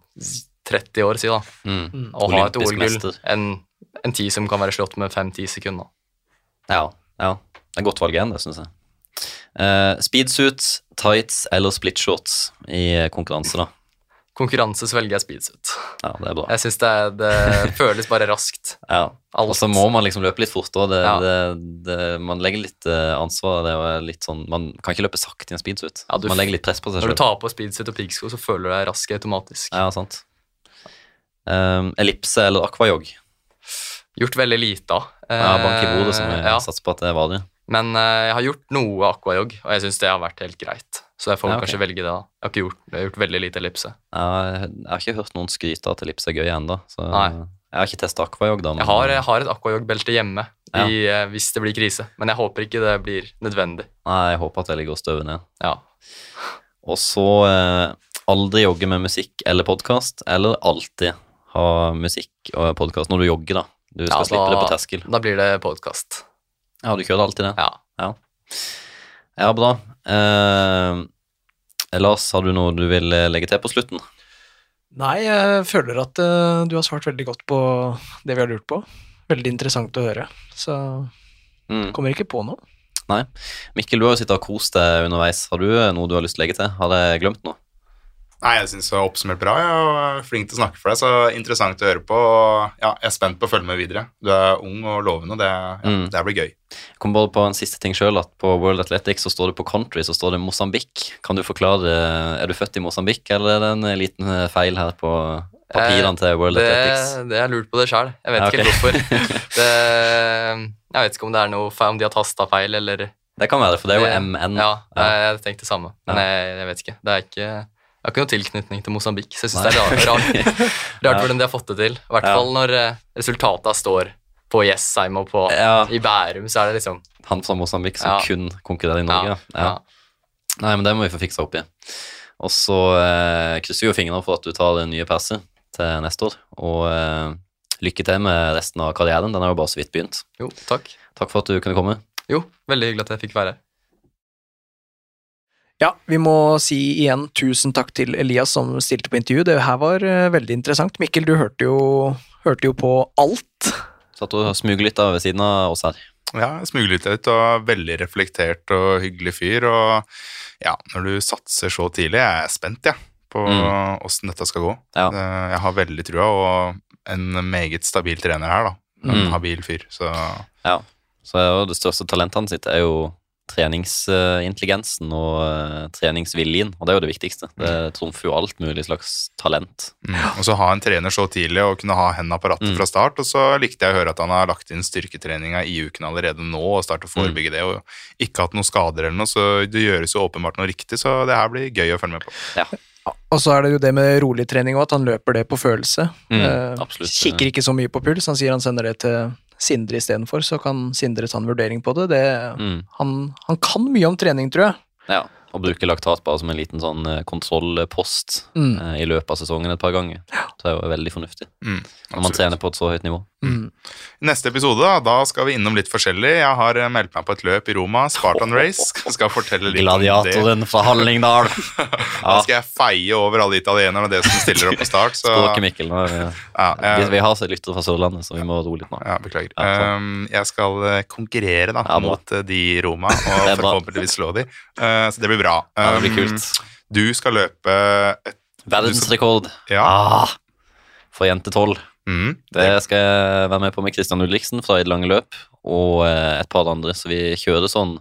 30 år siden, da. Mm. Mm. Å ha et OL-gull enn en tid som kan være slått med 5-10 sekunder. Ja, ja. Det er godt valg igjen, det, syns jeg. Uh, speedsuit, tights eller splitshorts i konkurranse, da. Konkurranse så velger jeg speedsuit. Ja, det er bra. Jeg syns det, det føles bare raskt. Ja. Og så må man liksom løpe litt fortere. Det, Ja. det, man legger litt eh, ansvar. Det er litt sånn, man kan ikke løpe sakte i en speedsuit. Ja, man legger litt press på seg selv. Når du tar på speedsuit og piggsko, så føler du deg rask automatisk. Ja, sant. Um, ellipse eller aquajog? Gjort veldig lite av. Ja, bank i bordet, som jeg Eh, ja. satser på at det var det. Men uh, jeg har gjort noe aquajog, og jeg syns det har vært helt greit. Så jeg får Ja, okay. kanskje velge det. da. Jeg har ikke gjort, jeg har gjort veldig lite ellipse. Ja, jeg, jeg har ikke hørt noen skryte av at ellipse er gøy ennå. Jeg har ikke testa aquajog, da. men- Jeg har, jeg har et aquajog-belte hjemme Ja. i, eh, hvis det blir krise, men jeg håper ikke det blir nødvendig. Nei, jeg håper at det ligger og støver ned. Ja. Og så eh, aldri jogge med musikk eller podkast, eller alltid ha musikk og podkast når du jogger, da. Du skal slippe det på terskel. Da blir det podkast. Ja, du kjører alltid det? Ja. Ja, ja bra. Eh, Lars, har du noe du vil legge til på slutten? Nei, jeg føler at uh, du har svart veldig godt på det vi har lurt på. Veldig interessant å høre. Så mm. kommer ikke på noe. Nei. Mikkel, du har jo sittet og kost deg underveis. Har du noe du har lyst til å legge til? Har jeg glemt noe? Nei, jeg syns du har oppsummert bra. Jeg er flink til å snakke for deg, så interessant å høre på. Ja, jeg er spent på å følge med videre. Du er ung og lovende, og det, ja, mm. det blir gøy. Jeg kom bare på en siste ting sjøl, at på World Athletics så står det på country så står det Mosambik. Kan du forklare, Er du født i Mosambik, eller er det en liten eh, feil her på papirene til World det, Athletics? Det har lurt på det sjøl. Jeg vet ja, okay. ikke helt hvorfor. det, jeg vet ikke om det er noe om de har tasta feil, eller Det kan være, for det er jo MN. Ja, jeg tenkte det samme, men jeg, jeg vet ikke. Det er ikke jeg har ikke noen tilknytning til Mosambik, så jeg syns det er rart, rart, rart hvordan de har fått det til. I hvert fall når uh, resultata står på Jessheim og på, ja. i Bærum, så er det liksom Han fra Mosambik som ja. kun konkurrerer i Norge? Ja. Nei, men det må vi få fiksa opp i. Og så eh, krysser vi jo fingrene for at du tar det nye passet til neste år. Og eh, lykke til med resten av karrieren. Den er jo bare så vidt begynt. Jo, takk. Takk for at du kunne komme. Jo, veldig hyggelig at jeg fikk være her. Ja, vi må si igjen tusen takk til Elias som stilte på intervju. Det her var uh, veldig interessant. Mikkel, du hørte jo, hørte jo på alt. Satt og smuglytta ved siden av oss her. Ja, smuglytta litt, og veldig reflektert og hyggelig fyr. Og ja, når du satser så tidlig, jeg er spent, jeg, ja, på mm. dette skal gå. Ja. Eh, jeg har veldig trua, og en meget stabil trener her, da. En mm. habil fyr, så Ja. Så det største talentet hans er jo treningsintelligensen og uh, treningsviljen, og det er jo det viktigste. Det mm. trumfer jo alt mulig slags talent. Mm. Og så ha en trener så tidlig og kunne ha hendene på rattet mm. fra start, og så likte jeg å høre at han har lagt inn styrketreninga i uken allerede nå og startet å mm. forebygge mm. det, og ikke hatt noen skader eller noe, så det gjøres jo åpenbart noe riktig, så det her blir gøy å følge med på. Ja. Og så er det jo det med rolig trening òg, at han løper det på følelse. Mm, eh, kikker ikke så mye på puls. Han sier han sender det til Sindre istedenfor, så kan Sindre ta en vurdering på det. det mm. han, han, kan mye om trening, tror jeg. Ja, og bruke laktat bare som en liten sånn eh, kontrollpost mm. eh, i løpet av sesongen et par ganger. Det er jo veldig fornuftig mm, når man trener på et så høyt nivå. Mm. Neste episode da, da skal vi innom litt forskjellig. Jeg har eh, meldt meg på et løp i Roma, Spartan Race. Skal fortelle litt Gladiatoren fra Hallingdal. da skal jeg feie over alle italienerne og det som stiller opp på start. Så... Mikkel. Nå, ja, jeg... vi, vi, har lyttere fra Sørlandet, så vi må roe litt nå. Ja, Beklager. Ja, um, jeg skal eh, konkurrere da, mot de i Roma, og forhåpentligvis slå de. Uh, så det blir bra. Um, det blir kult. Du skal løpe et Verdensrekord. Ja. Ah, for jente tolv. Mm, det skal jeg være med på med Christian Ulriksen fra et lange løp, og eh, et par andre. Så vi kjører sånn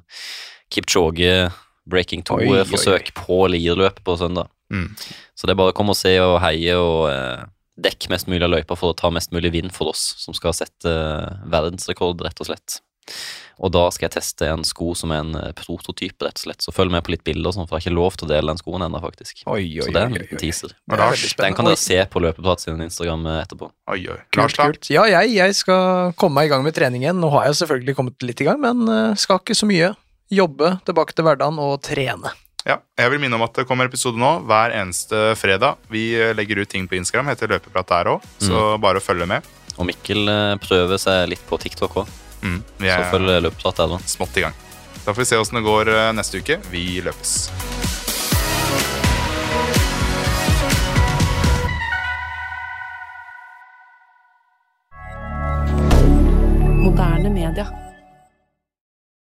Kipchoge breaking 2-forsøk på Lierløpet på søndag. Mm. Så det er bare å komme og se og heie og eh, dekke mest mulig av løypa for å ta mest mulig vind for oss, som skal sette eh, verdensrekord, rett og slett. Og da skal jeg teste en sko som er en eh, prototype, rett og slett. Så følg med på litt bilder, sånn, for jeg har ikke lov til å dele den skoen ennå, faktisk. Oi, oi, så det er en liten teaser. Den kan dere se på Løpeprat sin Instagram eh, etterpå. Oi, oi. Kult, kult. Ja, jeg, jeg, skal komme meg i gang med trening igjen. Nå har jeg selvfølgelig kommet litt i gang, men uh, skal ikke så mye. Jobbe, tilbake til hverdagen og trene. Ja, jeg vil minne om at det kommer episode nå hver eneste fredag. Vi legger ut ting på Instagram, heter Løpeprat der òg, så mm. bare å følge med. Og Mikkel prøver seg litt på TikTok òg. Mm, vi er så følg løpeprat. Smått i gang. Da får vi se åssen det går eh, neste uke. Vi løpes. Moderne media.